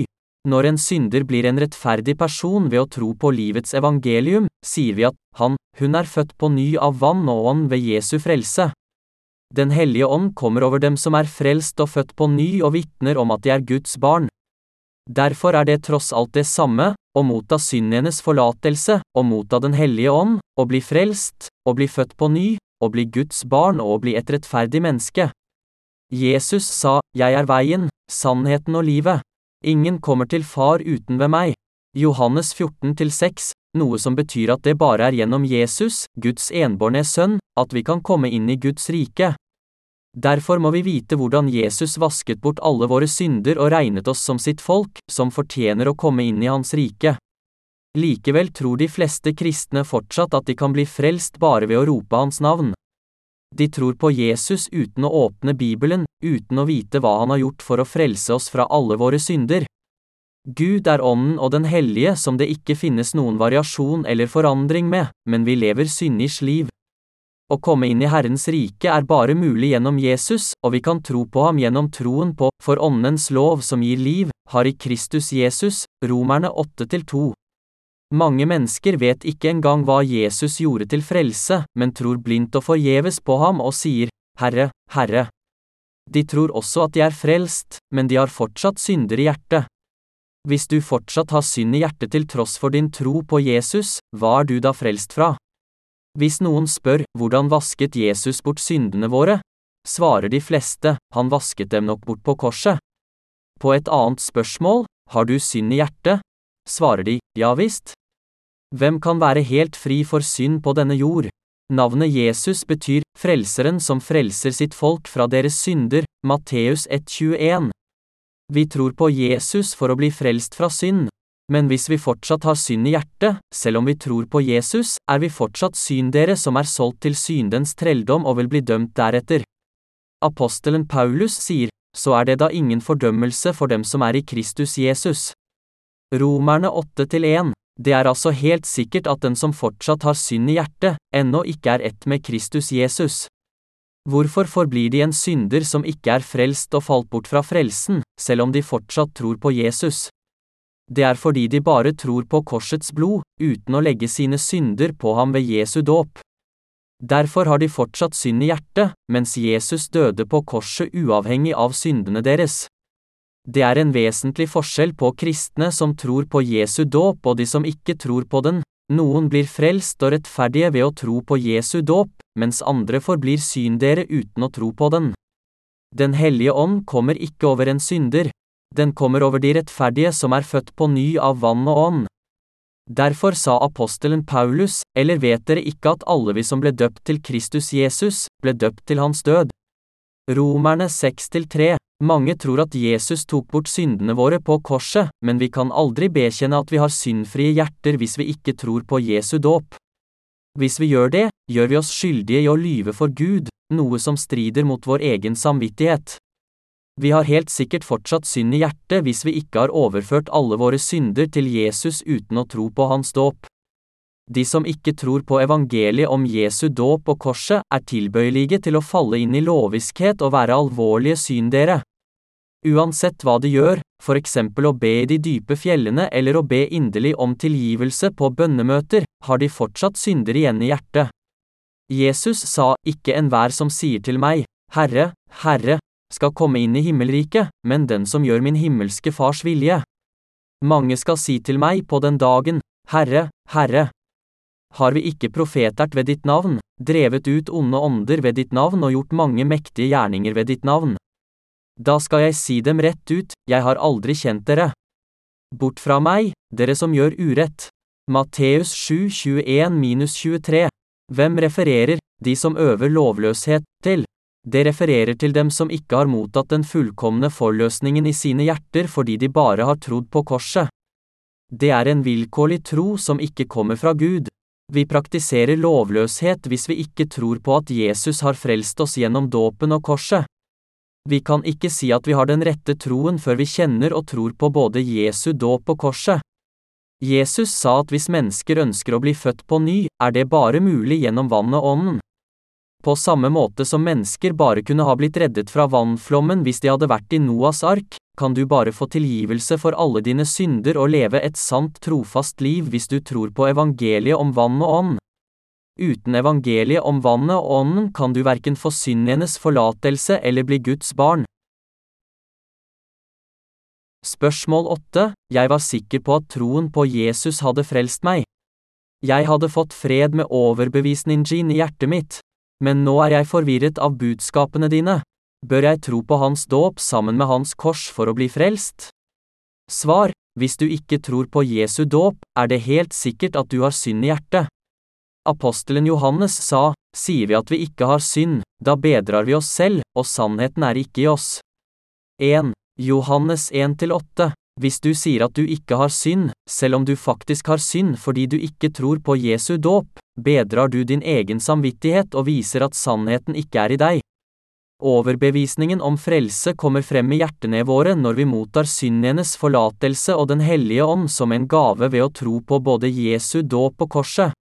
Når en synder blir en rettferdig person ved å tro på livets evangelium, sier vi at han, hun er født på ny av vann og ånd ved Jesu frelse. Den hellige ånd kommer over dem som er frelst og født på ny og vitner om at de er Guds barn. Derfor er det tross alt det samme, å motta syndenes forlatelse, å motta Den hellige ånd, å bli frelst, å bli født på ny, å bli Guds barn og å bli et rettferdig menneske. Jesus sa, Jeg er veien, sannheten og livet. Ingen kommer til Far uten ved meg. Johannes 14-6, noe som betyr at det bare er gjennom Jesus, Guds enbårne sønn, at vi kan komme inn i Guds rike. Derfor må vi vite hvordan Jesus vasket bort alle våre synder og regnet oss som sitt folk, som fortjener å komme inn i Hans rike. Likevel tror de fleste kristne fortsatt at de kan bli frelst bare ved å rope Hans navn. De tror på Jesus uten å åpne Bibelen, uten å vite hva han har gjort for å frelse oss fra alle våre synder. Gud er Ånden og Den hellige som det ikke finnes noen variasjon eller forandring med, men vi lever syndigs liv. Å komme inn i Herrens rike er bare mulig gjennom Jesus, og vi kan tro på ham gjennom troen på, for Åndens lov som gir liv, har i Kristus Jesus, Romerne 8-2. Mange mennesker vet ikke engang hva Jesus gjorde til frelse, men tror blindt og forgjeves på ham og sier, Herre, Herre. De tror også at de er frelst, men de har fortsatt synder i hjertet. Hvis du fortsatt har synd i hjertet til tross for din tro på Jesus, hva er du da frelst fra? Hvis noen spør hvordan vasket Jesus bort syndene våre, svarer de fleste, han vasket dem nok bort på korset. På et annet spørsmål, har du synd i hjertet, svarer de, ja visst. Hvem kan være helt fri for synd på denne jord? Navnet Jesus betyr Frelseren som frelser sitt folk fra deres synder, Matteus 1,21. Vi tror på Jesus for å bli frelst fra synd. Men hvis vi fortsatt har synd i hjertet, selv om vi tror på Jesus, er vi fortsatt syndere som er solgt til syndens trelldom og vil bli dømt deretter. Apostelen Paulus sier, så er det da ingen fordømmelse for dem som er i Kristus Jesus. Romerne 8-1 Det er altså helt sikkert at den som fortsatt har synd i hjertet, ennå ikke er ett med Kristus Jesus. Hvorfor forblir de en synder som ikke er frelst og falt bort fra frelsen, selv om de fortsatt tror på Jesus? Det er fordi de bare tror på korsets blod, uten å legge sine synder på ham ved Jesu dåp. Derfor har de fortsatt synd i hjertet, mens Jesus døde på korset uavhengig av syndene deres. Det er en vesentlig forskjell på kristne som tror på Jesu dåp og de som ikke tror på den. Noen blir frelst og rettferdige ved å tro på Jesu dåp, mens andre forblir syndere uten å tro på den. Den hellige ånd kommer ikke over en synder, den kommer over de rettferdige som er født på ny av vann og ånd. Derfor sa apostelen Paulus, eller vet dere ikke at alle vi som ble døpt til Kristus Jesus, ble døpt til hans død? Romerne 6-3 Mange tror at Jesus tok bort syndene våre på korset, men vi kan aldri bekjenne at vi har syndfrie hjerter hvis vi ikke tror på Jesu dåp. Hvis vi gjør det, gjør vi oss skyldige i å lyve for Gud, noe som strider mot vår egen samvittighet. Vi har helt sikkert fortsatt synd i hjertet hvis vi ikke har overført alle våre synder til Jesus uten å tro på hans dåp. De som ikke tror på evangeliet om Jesu dåp og korset, er tilbøyelige til å falle inn i loviskhet og være alvorlige syndere. Uansett hva de gjør, for eksempel å be i de dype fjellene eller å be inderlig om tilgivelse på bønnemøter, har de fortsatt synder igjen i hjertet. Jesus sa, ikke enhver som sier til meg, Herre, Herre, skal komme inn i himmelriket, men den som gjør min himmelske Fars vilje. Mange skal si til meg på den dagen, Herre, Herre. Har vi ikke profetert ved ditt navn, drevet ut onde ånder ved ditt navn og gjort mange mektige gjerninger ved ditt navn? Da skal jeg si dem rett ut, jeg har aldri kjent dere. Bort fra meg, dere som gjør urett. Matteus 7, 21-23. Hvem refererer, de som øver lovløshet, til? Det refererer til dem som ikke har mottatt den fullkomne forløsningen i sine hjerter fordi de bare har trodd på korset. Det er en vilkårlig tro som ikke kommer fra Gud. Vi praktiserer lovløshet hvis vi ikke tror på at Jesus har frelst oss gjennom dåpen og korset. Vi kan ikke si at vi har den rette troen før vi kjenner og tror på både Jesu dåp og korset. Jesus sa at hvis mennesker ønsker å bli født på ny, er det bare mulig gjennom vann og ånden. På samme måte som mennesker bare kunne ha blitt reddet fra vannflommen hvis de hadde vært i Noas ark, kan du bare få tilgivelse for alle dine synder og leve et sant trofast liv hvis du tror på evangeliet om vann og ånd. Uten evangeliet om vannet og ånden kan du verken få syndenes forlatelse eller bli Guds barn. Spørsmål 8. Jeg var sikker på at troen på Jesus hadde frelst meg. Jeg hadde fått fred med overbevisningen i hjertet mitt. Men nå er jeg forvirret av budskapene dine. Bør jeg tro på hans dåp sammen med hans kors for å bli frelst? Svar. Hvis du ikke tror på Jesu dåp, er det helt sikkert at du har synd i hjertet. Apostelen Johannes sa, sier vi at vi ikke har synd, da bedrar vi oss selv, og sannheten er ikke i oss. 1. Johannes 1-8 Hvis du sier at du ikke har synd, selv om du faktisk har synd fordi du ikke tror på Jesu dåp, bedrar du din egen samvittighet og viser at sannheten ikke er i deg. Overbevisningen om frelse kommer frem i hjertene våre når vi mottar syndenes forlatelse og Den hellige ånd som en gave ved å tro på både Jesu dåp og korset.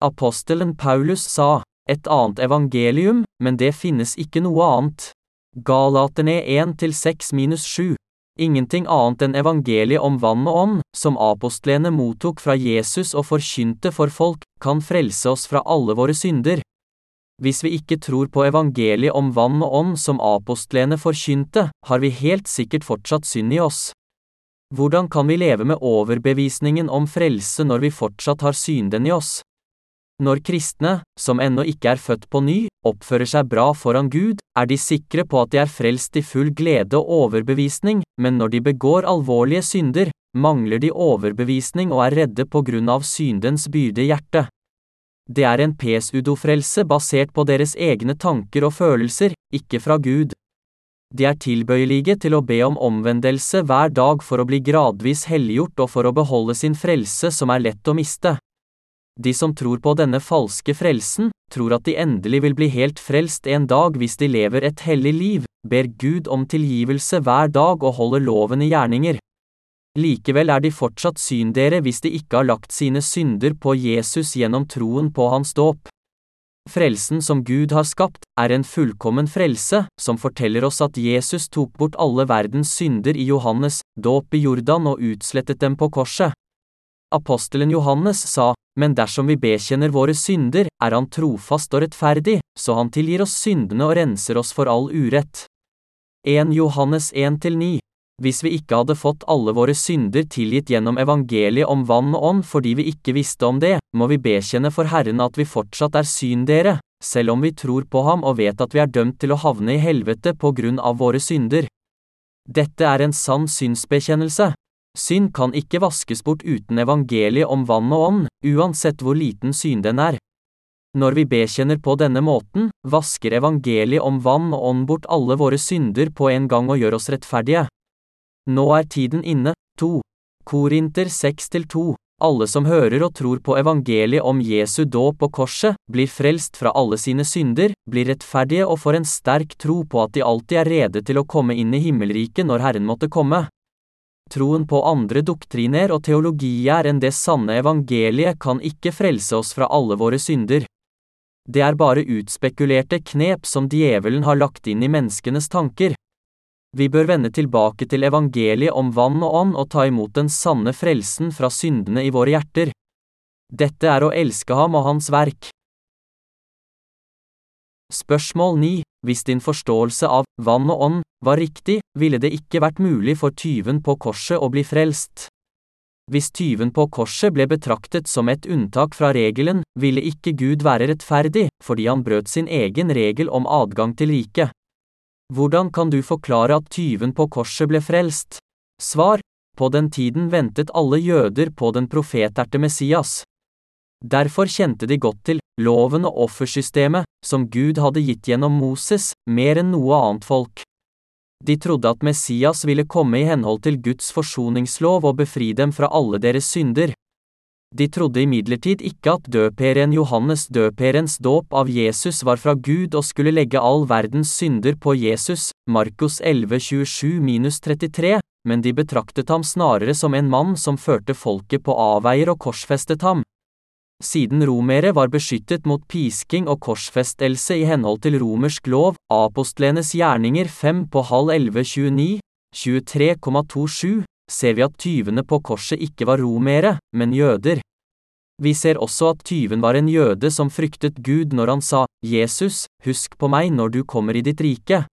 Apostelen Paulus sa, et annet evangelium, men det finnes ikke noe annet. Galaterne 1-6-7 Ingenting annet enn evangeliet om vann og ånd, som apostlene mottok fra Jesus og forkynte for folk, kan frelse oss fra alle våre synder. Hvis vi ikke tror på evangeliet om vann og ånd som apostlene forkynte, har vi helt sikkert fortsatt synd i oss. Hvordan kan vi leve med overbevisningen om frelse når vi fortsatt har synden i oss? Når kristne, som ennå ikke er født på ny, oppfører seg bra foran Gud, er de sikre på at de er frelst i full glede og overbevisning, men når de begår alvorlige synder, mangler de overbevisning og er redde på grunn av syndens byrde i hjertet. Det er en pesudofrelse basert på deres egne tanker og følelser, ikke fra Gud. De er tilbøyelige til å be om omvendelse hver dag for å bli gradvis helliggjort og for å beholde sin frelse som er lett å miste. De som tror på denne falske frelsen, tror at de endelig vil bli helt frelst en dag hvis de lever et hellig liv, ber Gud om tilgivelse hver dag og holder loven i gjerninger. Likevel er de fortsatt syndere hvis de ikke har lagt sine synder på Jesus gjennom troen på hans dåp. Frelsen som Gud har skapt, er en fullkommen frelse, som forteller oss at Jesus tok bort alle verdens synder i Johannes' dåp i Jordan og utslettet dem på korset. Apostelen Johannes sa, men dersom vi bekjenner våre synder, er han trofast og rettferdig, så han tilgir oss syndene og renser oss for all urett. 1 Johannes 1-9 Hvis vi ikke hadde fått alle våre synder tilgitt gjennom evangeliet om vann og ånd fordi vi ikke visste om det, må vi bekjenne for Herren at vi fortsatt er syndere, selv om vi tror på ham og vet at vi er dømt til å havne i helvete på grunn av våre synder. Dette er en sann synsbekjennelse. Synd kan ikke vaskes bort uten evangeliet om vann og ånd, uansett hvor liten synden er. Når vi bekjenner på denne måten, vasker evangeliet om vann og ånd bort alle våre synder på en gang og gjør oss rettferdige. Nå er tiden inne. 2. Korinter 6-2 Alle som hører og tror på evangeliet om Jesu dåp og korset, blir frelst fra alle sine synder, blir rettferdige og får en sterk tro på at de alltid er rede til å komme inn i himmelriket når Herren måtte komme. Troen på andre doktriner og teologier enn det sanne evangeliet kan ikke frelse oss fra alle våre synder. Det er bare utspekulerte knep som djevelen har lagt inn i menneskenes tanker. Vi bør vende tilbake til evangeliet om vann og ånd og ta imot den sanne frelsen fra syndene i våre hjerter. Dette er å elske ham og hans verk. Spørsmål 9. Hvis din forståelse av vann og ånd var riktig, ville det ikke vært mulig for tyven på korset å bli frelst. Hvis tyven på korset ble betraktet som et unntak fra regelen, ville ikke Gud være rettferdig, fordi han brøt sin egen regel om adgang til riket. Hvordan kan du forklare at tyven på korset ble frelst? Svar. På den tiden ventet alle jøder på den profeterte Messias. Derfor kjente de godt til loven og offersystemet, som Gud hadde gitt gjennom Moses, mer enn noe annet folk. De trodde at Messias ville komme i henhold til Guds forsoningslov og befri dem fra alle deres synder. De trodde imidlertid ikke at døperen Johannes døperens dåp av Jesus var fra Gud og skulle legge all verdens synder på Jesus, Markus 11,27-33, men de betraktet ham snarere som en mann som førte folket på avveier og korsfestet ham. Siden romere var beskyttet mot pisking og korsfestelse i henhold til romersk lov, apostlenes gjerninger 5 på halv 11.29, 23,27, ser vi at tyvene på korset ikke var romere, men jøder. Vi ser også at tyven var en jøde som fryktet Gud når han sa, Jesus, husk på meg når du kommer i ditt rike.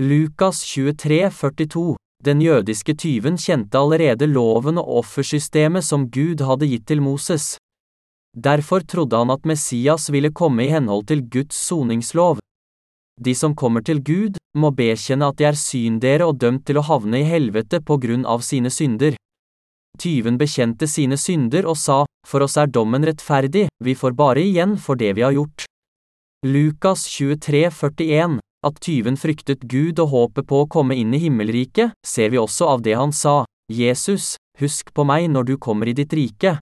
Lukas 23, 42. Den jødiske tyven kjente allerede loven og offersystemet som Gud hadde gitt til Moses. Derfor trodde han at Messias ville komme i henhold til Guds soningslov. De som kommer til Gud, må bekjenne at de er syndere og dømt til å havne i helvete på grunn av sine synder. Tyven bekjente sine synder og sa, For oss er dommen rettferdig, vi får bare igjen for det vi har gjort. Lukas 23, 41 At tyven fryktet Gud og håpet på å komme inn i himmelriket, ser vi også av det han sa, Jesus, husk på meg når du kommer i ditt rike.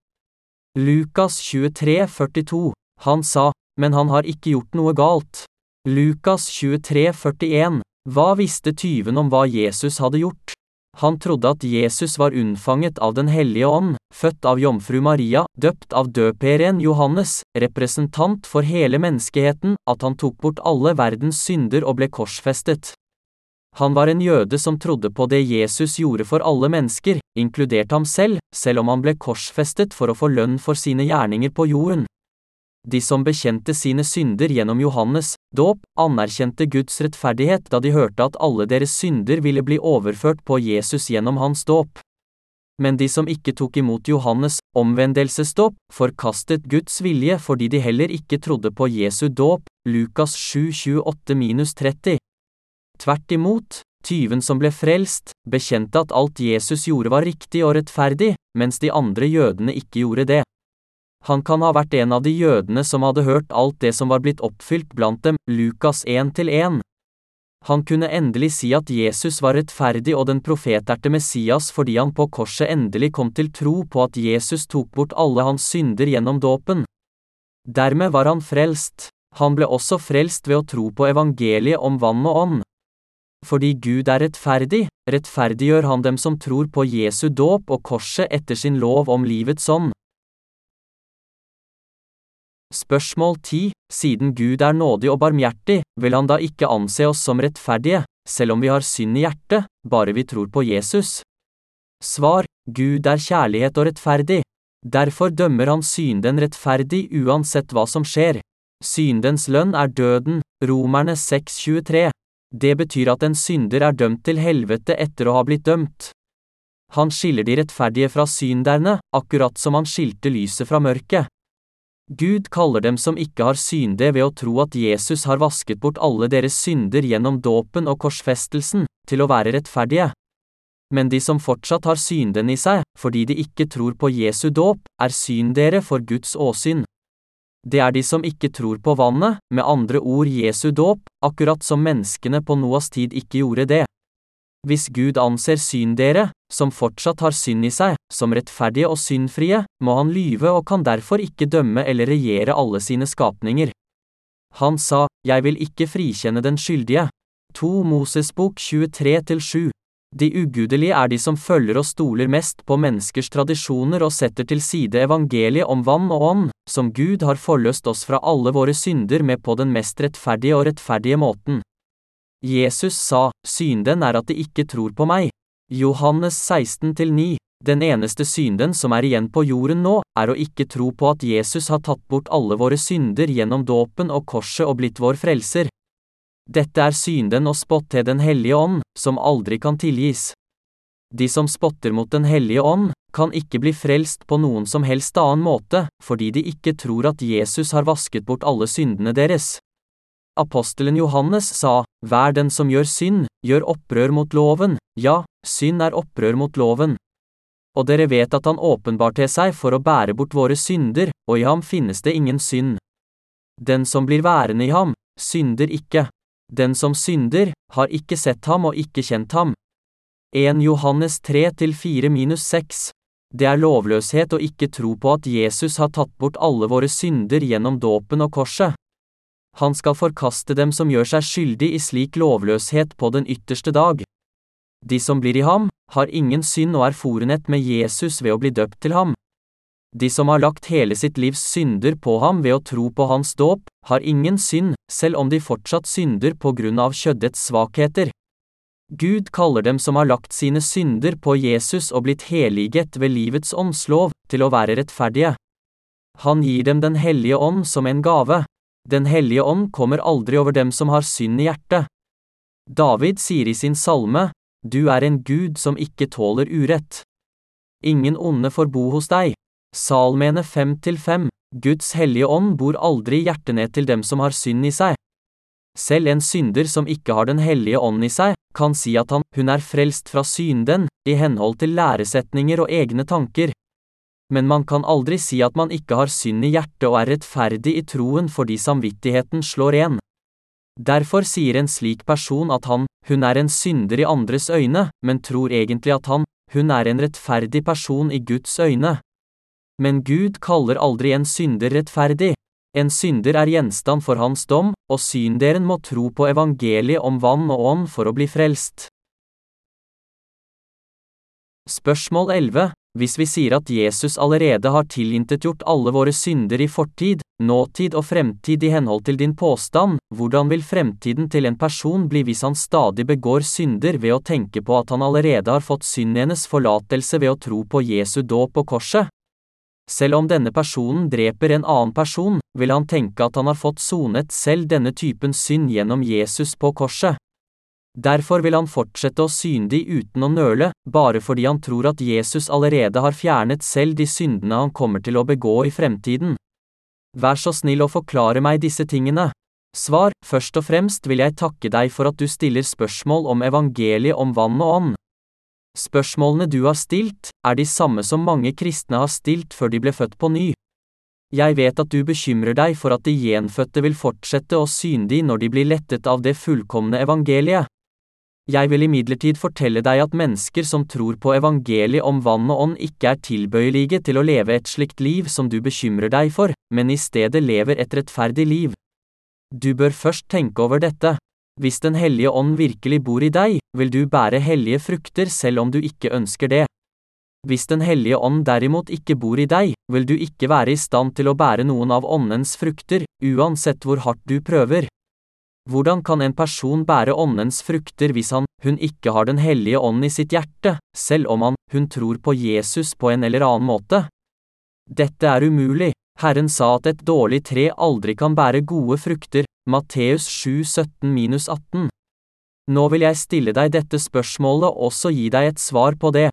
Lukas 23, 42 Han sa, men han har ikke gjort noe galt. Lukas 23, 41 Hva visste tyven om hva Jesus hadde gjort? Han trodde at Jesus var unnfanget av Den hellige ånd, født av jomfru Maria, døpt av døperen Johannes, representant for hele menneskeheten, at han tok bort alle verdens synder og ble korsfestet. Han var en jøde som trodde på det Jesus gjorde for alle mennesker, inkludert ham selv, selv om han ble korsfestet for å få lønn for sine gjerninger på jorden. De som bekjente sine synder gjennom Johannes' dåp, anerkjente Guds rettferdighet da de hørte at alle deres synder ville bli overført på Jesus gjennom hans dåp. Men de som ikke tok imot Johannes' omvendelsesdåp, forkastet Guds vilje fordi de heller ikke trodde på Jesu dåp, Lukas 7,28-30. Tvert imot, tyven som ble frelst, bekjente at alt Jesus gjorde var riktig og rettferdig, mens de andre jødene ikke gjorde det. Han kan ha vært en av de jødene som hadde hørt alt det som var blitt oppfylt blant dem, Lukas 1-1. Han kunne endelig si at Jesus var rettferdig og den profeterte Messias fordi han på korset endelig kom til tro på at Jesus tok bort alle hans synder gjennom dåpen. Dermed var han frelst. Han ble også frelst ved å tro på evangeliet om vann og ånd. Fordi Gud er rettferdig, rettferdiggjør han dem som tror på Jesu dåp og korset etter sin lov om livets ånd. Spørsmål 10. Siden Gud er nådig og barmhjertig, vil han da ikke anse oss som rettferdige, selv om vi har synd i hjertet, bare vi tror på Jesus? Svar. Gud er kjærlighet og rettferdig. Derfor dømmer han synden rettferdig uansett hva som skjer. Syndens lønn er døden, Romerne 6,23. Det betyr at en synder er dømt til helvete etter å ha blitt dømt. Han skiller de rettferdige fra synderne, akkurat som han skilte lyset fra mørket. Gud kaller dem som ikke har synde ved å tro at Jesus har vasket bort alle deres synder gjennom dåpen og korsfestelsen, til å være rettferdige. Men de som fortsatt har synden i seg, fordi de ikke tror på Jesu dåp, er syndere for Guds åsyn. Det er de som ikke tror på vannet, med andre ord Jesu dåp, akkurat som menneskene på Noas tid ikke gjorde det. Hvis Gud anser syndere, som fortsatt har synd i seg, som rettferdige og syndfrie, må han lyve og kan derfor ikke dømme eller regjere alle sine skapninger. Han sa, Jeg vil ikke frikjenne den skyldige. 2 Moses bok 23-7 De ugudelige er de som følger og stoler mest på menneskers tradisjoner og setter til side evangeliet om vann og ånd, som Gud har forløst oss fra alle våre synder med på den mest rettferdige og rettferdige måten. Jesus sa, synden er at de ikke tror på meg. Johannes 16-9 Den eneste synden som er igjen på jorden nå, er å ikke tro på at Jesus har tatt bort alle våre synder gjennom dåpen og korset og blitt vår frelser. Dette er synden og spott til Den hellige ånd, som aldri kan tilgis. De som spotter mot Den hellige ånd, kan ikke bli frelst på noen som helst annen måte, fordi de ikke tror at Jesus har vasket bort alle syndene deres. Apostelen Johannes sa, Vær den som gjør synd, gjør opprør mot loven, ja, synd er opprør mot loven. Og dere vet at han åpenbarte seg for å bære bort våre synder, og i ham finnes det ingen synd. Den som blir værende i ham, synder ikke. Den som synder, har ikke sett ham og ikke kjent ham. 1 Johannes 3 4 6 Det er lovløshet å ikke tro på at Jesus har tatt bort alle våre synder gjennom dåpen og korset. Han skal forkaste dem som gjør seg skyldig i slik lovløshet på den ytterste dag. De som blir i ham, har ingen synd og er forenet med Jesus ved å bli døpt til ham. De som har lagt hele sitt livs synder på ham ved å tro på hans dåp, har ingen synd, selv om de fortsatt synder på grunn av kjøddets svakheter. Gud kaller dem som har lagt sine synder på Jesus og blitt heliget ved livets åndslov, til å være rettferdige. Han gir dem Den hellige ånd som en gave. Den hellige ånd kommer aldri over dem som har synd i hjertet. David sier i sin salme, Du er en Gud som ikke tåler urett. Ingen onde får bo hos deg. Salmene 5-5 Guds hellige ånd bor aldri i hjertene til dem som har synd i seg. Selv en synder som ikke har Den hellige ånd i seg, kan si at han, hun er frelst fra synden, i henhold til læresetninger og egne tanker. Men man kan aldri si at man ikke har synd i hjertet og er rettferdig i troen fordi samvittigheten slår en. Derfor sier en slik person at han, hun er en synder i andres øyne, men tror egentlig at han, hun er en rettferdig person i Guds øyne. Men Gud kaller aldri en synder rettferdig. En synder er gjenstand for hans dom, og synderen må tro på evangeliet om vann og ånd for å bli frelst. Spørsmål 11. Hvis vi sier at Jesus allerede har tilintetgjort alle våre synder i fortid, nåtid og fremtid i henhold til din påstand, hvordan vil fremtiden til en person bli hvis han stadig begår synder ved å tenke på at han allerede har fått syndenes forlatelse ved å tro på Jesu dåp og korset? Selv om denne personen dreper en annen person, vil han tenke at han har fått sonet selv denne typen synd gjennom Jesus på korset. Derfor vil han fortsette å syndig uten å nøle, bare fordi han tror at Jesus allerede har fjernet selv de syndene han kommer til å begå i fremtiden. Vær så snill å forklare meg disse tingene. Svar, først og fremst vil jeg takke deg for at du stiller spørsmål om evangeliet om vann og ånd. Spørsmålene du har stilt, er de samme som mange kristne har stilt før de ble født på ny. Jeg vet at du bekymrer deg for at de gjenfødte vil fortsette å syndig når de blir lettet av det fullkomne evangeliet. Jeg vil imidlertid fortelle deg at mennesker som tror på evangeliet om vann og ånd ikke er tilbøyelige til å leve et slikt liv som du bekymrer deg for, men i stedet lever et rettferdig liv. Du bør først tenke over dette. Hvis Den hellige ånd virkelig bor i deg, vil du bære hellige frukter selv om du ikke ønsker det. Hvis Den hellige ånd derimot ikke bor i deg, vil du ikke være i stand til å bære noen av åndens frukter, uansett hvor hardt du prøver. Hvordan kan en person bære åndens frukter hvis han, hun ikke har Den hellige ånd i sitt hjerte, selv om han, hun tror på Jesus på en eller annen måte? Dette er umulig. Herren sa at et dårlig tre aldri kan bære gode frukter, Matteus 7, 17-18. Nå vil jeg stille deg dette spørsmålet og også gi deg et svar på det.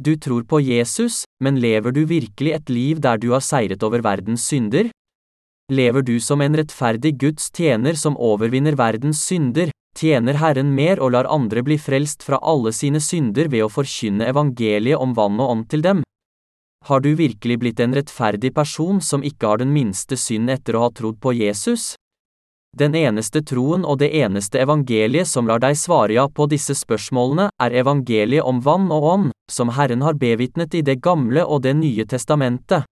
Du tror på Jesus, men lever du virkelig et liv der du har seiret over verdens synder? Lever du som en rettferdig Guds tjener som overvinner verdens synder, tjener Herren mer og lar andre bli frelst fra alle sine synder ved å forkynne evangeliet om vann og ånd til dem? Har du virkelig blitt en rettferdig person som ikke har den minste synd etter å ha trodd på Jesus? Den eneste troen og det eneste evangeliet som lar deg svare ja på disse spørsmålene, er evangeliet om vann og ånd, som Herren har bevitnet i Det gamle og Det nye testamentet.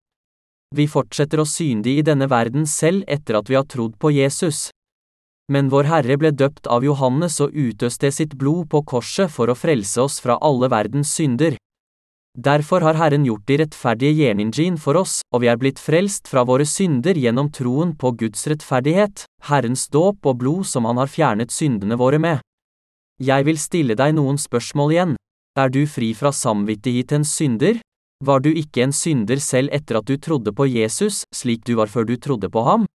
Vi fortsetter å synde i denne verden selv etter at vi har trodd på Jesus. Men Vår Herre ble døpt av Johannes og utøste sitt blod på korset for å frelse oss fra alle verdens synder. Derfor har Herren gjort de rettferdige gjerningen for oss, og vi er blitt frelst fra våre synder gjennom troen på Guds rettferdighet, Herrens dåp og blod som Han har fjernet syndene våre med. Jeg vil stille deg noen spørsmål igjen. Er du fri fra samvittighetens synder? Var du ikke en synder selv etter at du trodde på Jesus, slik du var før du trodde på ham?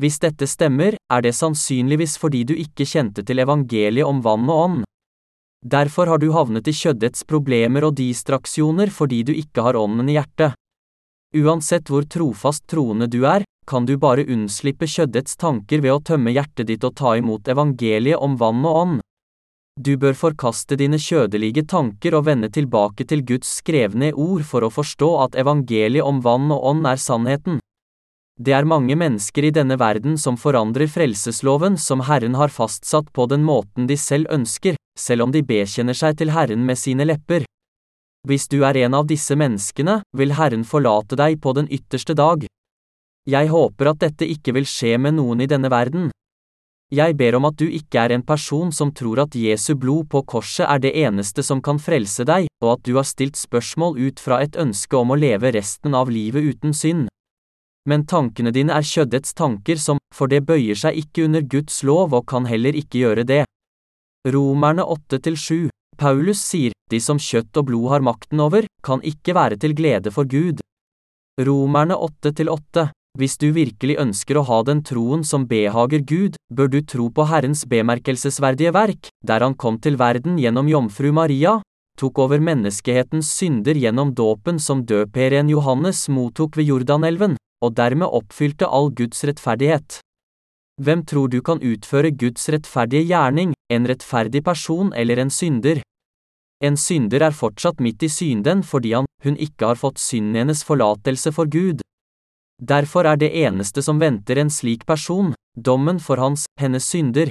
Hvis dette stemmer, er det sannsynligvis fordi du ikke kjente til evangeliet om vann og ånd. Derfor har du havnet i kjøddets problemer og distraksjoner fordi du ikke har ånden i hjertet. Uansett hvor trofast troende du er, kan du bare unnslippe kjøddets tanker ved å tømme hjertet ditt og ta imot evangeliet om vann og ånd. Du bør forkaste dine kjødelige tanker og vende tilbake til Guds skrevne ord for å forstå at evangeliet om vann og ånd er sannheten. Det er mange mennesker i denne verden som forandrer frelsesloven som Herren har fastsatt på den måten de selv ønsker, selv om de bekjenner seg til Herren med sine lepper. Hvis du er en av disse menneskene, vil Herren forlate deg på den ytterste dag. Jeg håper at dette ikke vil skje med noen i denne verden. Jeg ber om at du ikke er en person som tror at Jesu blod på korset er det eneste som kan frelse deg, og at du har stilt spørsmål ut fra et ønske om å leve resten av livet uten synd. Men tankene dine er kjøddets tanker som, for det bøyer seg ikke under Guds lov og kan heller ikke gjøre det. Romerne 8-7 Paulus sier, de som kjøtt og blod har makten over, kan ikke være til glede for Gud. Romerne 8-8 Hvis du virkelig ønsker å ha den troen som behager Gud, bør du tro på Herrens bemerkelsesverdige verk, der han kom til verden gjennom jomfru Maria, tok over menneskehetens synder gjennom dåpen som døperen Johannes mottok ved Jordanelven, og dermed oppfylte all Guds rettferdighet. Hvem tror du kan utføre Guds rettferdige gjerning, en rettferdig person eller en synder? En synder er fortsatt midt i synden fordi han, hun ikke har fått synden hennes forlatelse for Gud. Derfor er det eneste som venter en slik person, dommen for hans, hennes synder.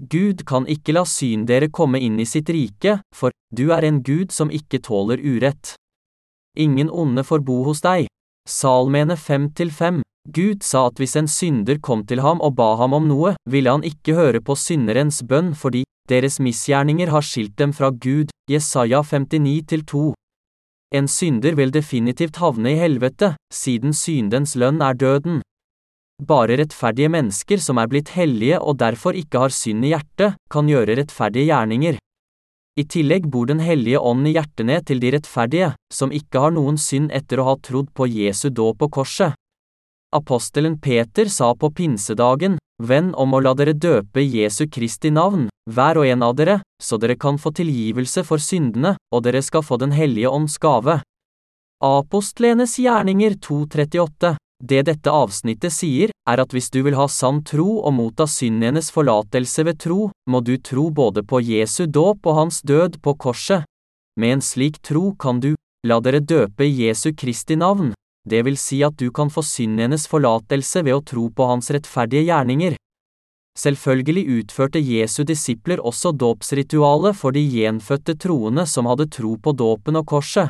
Gud kan ikke la syndere komme inn i sitt rike, for du er en Gud som ikke tåler urett. Ingen onde får bo hos deg. Salmene 5-5 Gud sa at hvis en synder kom til ham og ba ham om noe, ville han ikke høre på synderens bønn fordi deres misgjerninger har skilt dem fra Gud, Jesaja 59-2. En synder vil definitivt havne i helvete, siden syndens lønn er døden. Bare rettferdige mennesker som er blitt hellige og derfor ikke har synd i hjertet, kan gjøre rettferdige gjerninger. I tillegg bor Den hellige ånd i hjertene til de rettferdige, som ikke har noen synd etter å ha trodd på Jesu dåp på korset. Apostelen Peter sa på pinsedagen, Venn om å la dere døpe Jesu Kristi navn, hver og en av dere, så dere kan få tilgivelse for syndene, og dere skal få Den hellige ånds gave. Apostlenes gjerninger 238 det dette avsnittet sier, er at hvis du vil ha sann tro og motta syndenes forlatelse ved tro, må du tro både på Jesu dåp og hans død på korset. Med en slik tro kan du, la dere døpe Jesu Kristi navn, det vil si at du kan få syndenes forlatelse ved å tro på hans rettferdige gjerninger. Selvfølgelig utførte Jesu disipler også dåpsritualet for de gjenfødte troende som hadde tro på dåpen og korset.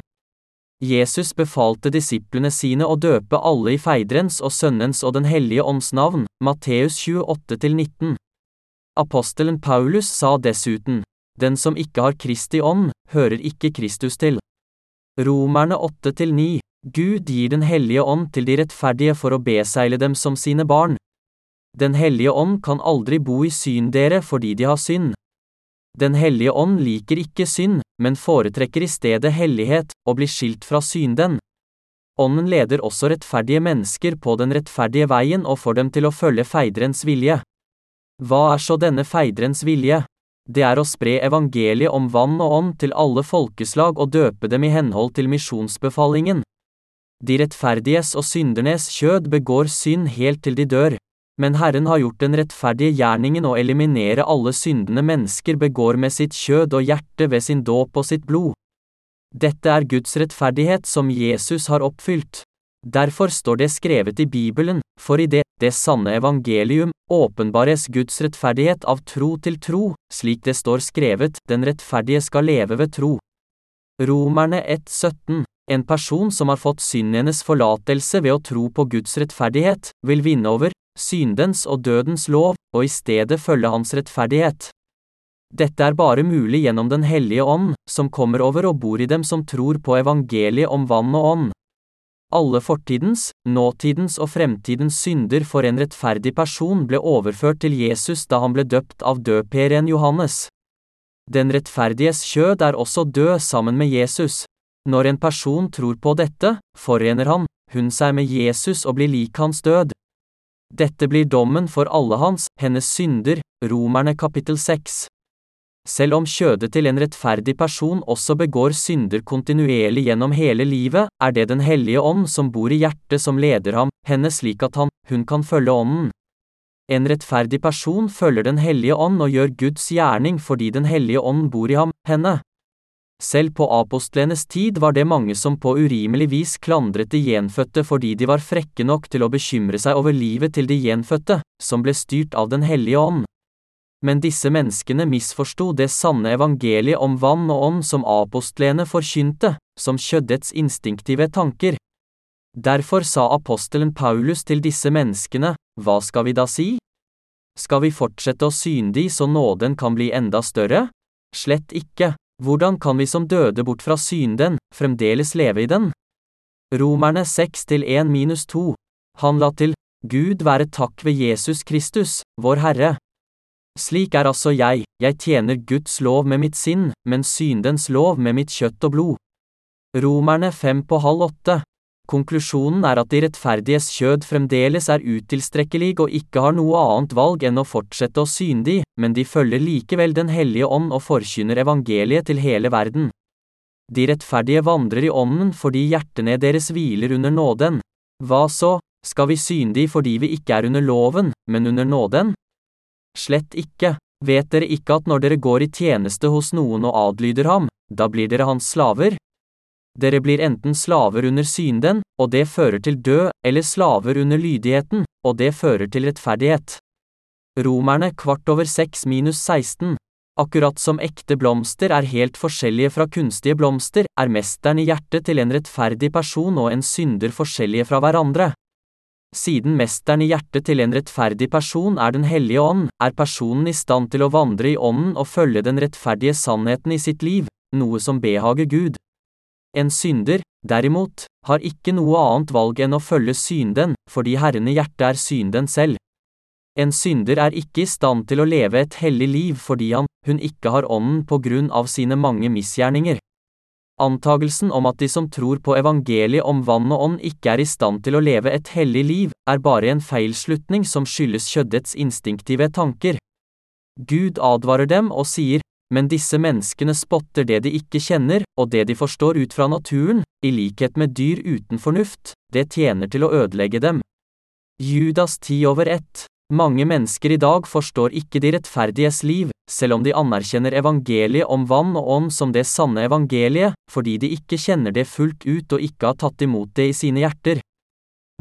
Jesus befalte disiplene sine å døpe alle i Feidrens og Sønnens og Den hellige ånds navn, Matteus 28-19. Apostelen Paulus sa dessuten, Den som ikke har Kristi ånd, hører ikke Kristus til. Romerne 8-9, Gud gir Den hellige ånd til de rettferdige for å beseile dem som sine barn. Den hellige ånd kan aldri bo i syn dere fordi de har synd. Den hellige ånd liker ikke synd, men foretrekker i stedet hellighet, og blir skilt fra synden. Ånden leder også rettferdige mennesker på den rettferdige veien og får dem til å følge feiderens vilje. Hva er så denne feiderens vilje? Det er å spre evangeliet om vann og ånd til alle folkeslag og døpe dem i henhold til misjonsbefalingen. De rettferdiges og syndernes kjød begår synd helt til de dør. Men Herren har gjort den rettferdige gjerningen å eliminere alle syndene mennesker begår med sitt kjød og hjerte ved sin dåp og sitt blod. Dette er Guds rettferdighet som Jesus har oppfylt. Derfor står det skrevet i Bibelen, for i det, det sanne evangelium, åpenbares Guds rettferdighet av tro til tro, slik det står skrevet, den rettferdige skal leve ved tro. Romerne 1,17 En person som har fått syndenes forlatelse ved å tro på Guds rettferdighet, vil vinne over, syndens og dødens lov, og i stedet følge hans rettferdighet. Dette er bare mulig gjennom Den hellige ånd, som kommer over og bor i dem som tror på evangeliet om vann og ånd. Alle fortidens, nåtidens og fremtidens synder for en rettferdig person ble overført til Jesus da han ble døpt av døperen Johannes. Den rettferdiges kjød er også død sammen med Jesus. Når en person tror på dette, forener han, hun seg med Jesus og blir lik hans død. Dette blir dommen for alle hans, hennes synder, Romerne kapittel 6. Selv om kjødet til en rettferdig person også begår synder kontinuerlig gjennom hele livet, er det Den hellige ånd som bor i hjertet som leder ham, henne slik at han, hun kan følge ånden. En rettferdig person følger Den hellige ånd og gjør Guds gjerning fordi Den hellige ånd bor i ham, henne. Selv på apostlenes tid var det mange som på urimelig vis klandret de gjenfødte fordi de var frekke nok til å bekymre seg over livet til de gjenfødte, som ble styrt av Den hellige ånd. Men disse menneskene misforsto det sanne evangeliet om vann og ånd som apostlene forkynte, som kjøddets instinktive tanker. Derfor sa apostelen Paulus til disse menneskene, hva skal vi da si? Skal vi fortsette å syndig så nåden kan bli enda større? Slett ikke. Hvordan kan vi som døde bort fra synden, fremdeles leve i den? Romerne 6 til 1 minus 2. Han la til, Gud være takk ved Jesus Kristus, vår Herre. Slik er altså jeg, jeg tjener Guds lov med mitt sinn, men syndens lov med mitt kjøtt og blod. Romerne fem på halv åtte. Konklusjonen er at de rettferdiges kjød fremdeles er utilstrekkelig og ikke har noe annet valg enn å fortsette å syndig, men de følger likevel Den hellige ånd og forkynner evangeliet til hele verden. De rettferdige vandrer i ånden fordi hjertene deres hviler under nåden. Hva så, skal vi syndig fordi vi ikke er under loven, men under nåden? Slett ikke. Vet dere ikke at når dere går i tjeneste hos noen og adlyder ham, da blir dere hans slaver? Dere blir enten slaver under synden, og det fører til død, eller slaver under lydigheten, og det fører til rettferdighet. Romerne kvart over seks minus 16. Akkurat som ekte blomster er helt forskjellige fra kunstige blomster, er mesteren i hjertet til en rettferdig person og en synder forskjellige fra hverandre. Siden mesteren i hjertet til en rettferdig person er Den hellige ånd, er personen i stand til å vandre i ånden og følge den rettferdige sannheten i sitt liv, noe som behager Gud. En synder, derimot, har ikke noe annet valg enn å følge synden, fordi Herren i hjertet er synden selv. En synder er ikke i stand til å leve et hellig liv fordi han, hun ikke har ånden på grunn av sine mange misgjerninger. Antagelsen om at de som tror på evangeliet om vann og ånd ikke er i stand til å leve et hellig liv, er bare en feilslutning som skyldes kjøddets instinktive tanker. Gud advarer dem og sier, men disse menneskene spotter det de ikke kjenner, og det de forstår ut fra naturen, i likhet med dyr uten fornuft, det tjener til å ødelegge dem. Judas ti over ett. Mange mennesker i dag forstår ikke de rettferdiges liv, selv om de anerkjenner evangeliet om vann og ånd som det sanne evangeliet, fordi de ikke kjenner det fullt ut og ikke har tatt imot det i sine hjerter.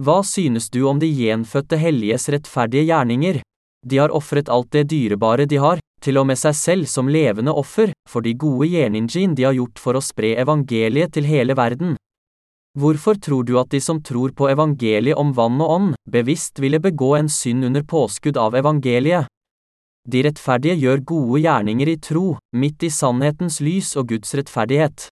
Hva synes du om de gjenfødte helliges rettferdige gjerninger? De har ofret alt det dyrebare de har, til og med seg selv som levende offer, for de gode gjerningene de har gjort for å spre evangeliet til hele verden. Hvorfor tror du at de som tror på evangeliet om vann og ånd, bevisst ville begå en synd under påskudd av evangeliet? De rettferdige gjør gode gjerninger i tro, midt i sannhetens lys og Guds rettferdighet.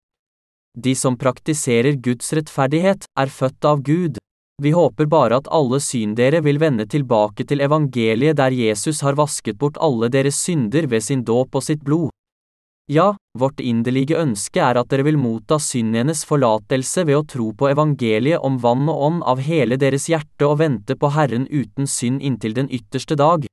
De som praktiserer Guds rettferdighet, er født av Gud. Vi håper bare at alle syndere vil vende tilbake til evangeliet der Jesus har vasket bort alle deres synder ved sin dåp og sitt blod. Ja, vårt inderlige ønske er at dere vil motta syndenes forlatelse ved å tro på evangeliet om vann og ånd av hele deres hjerte og vente på Herren uten synd inntil den ytterste dag.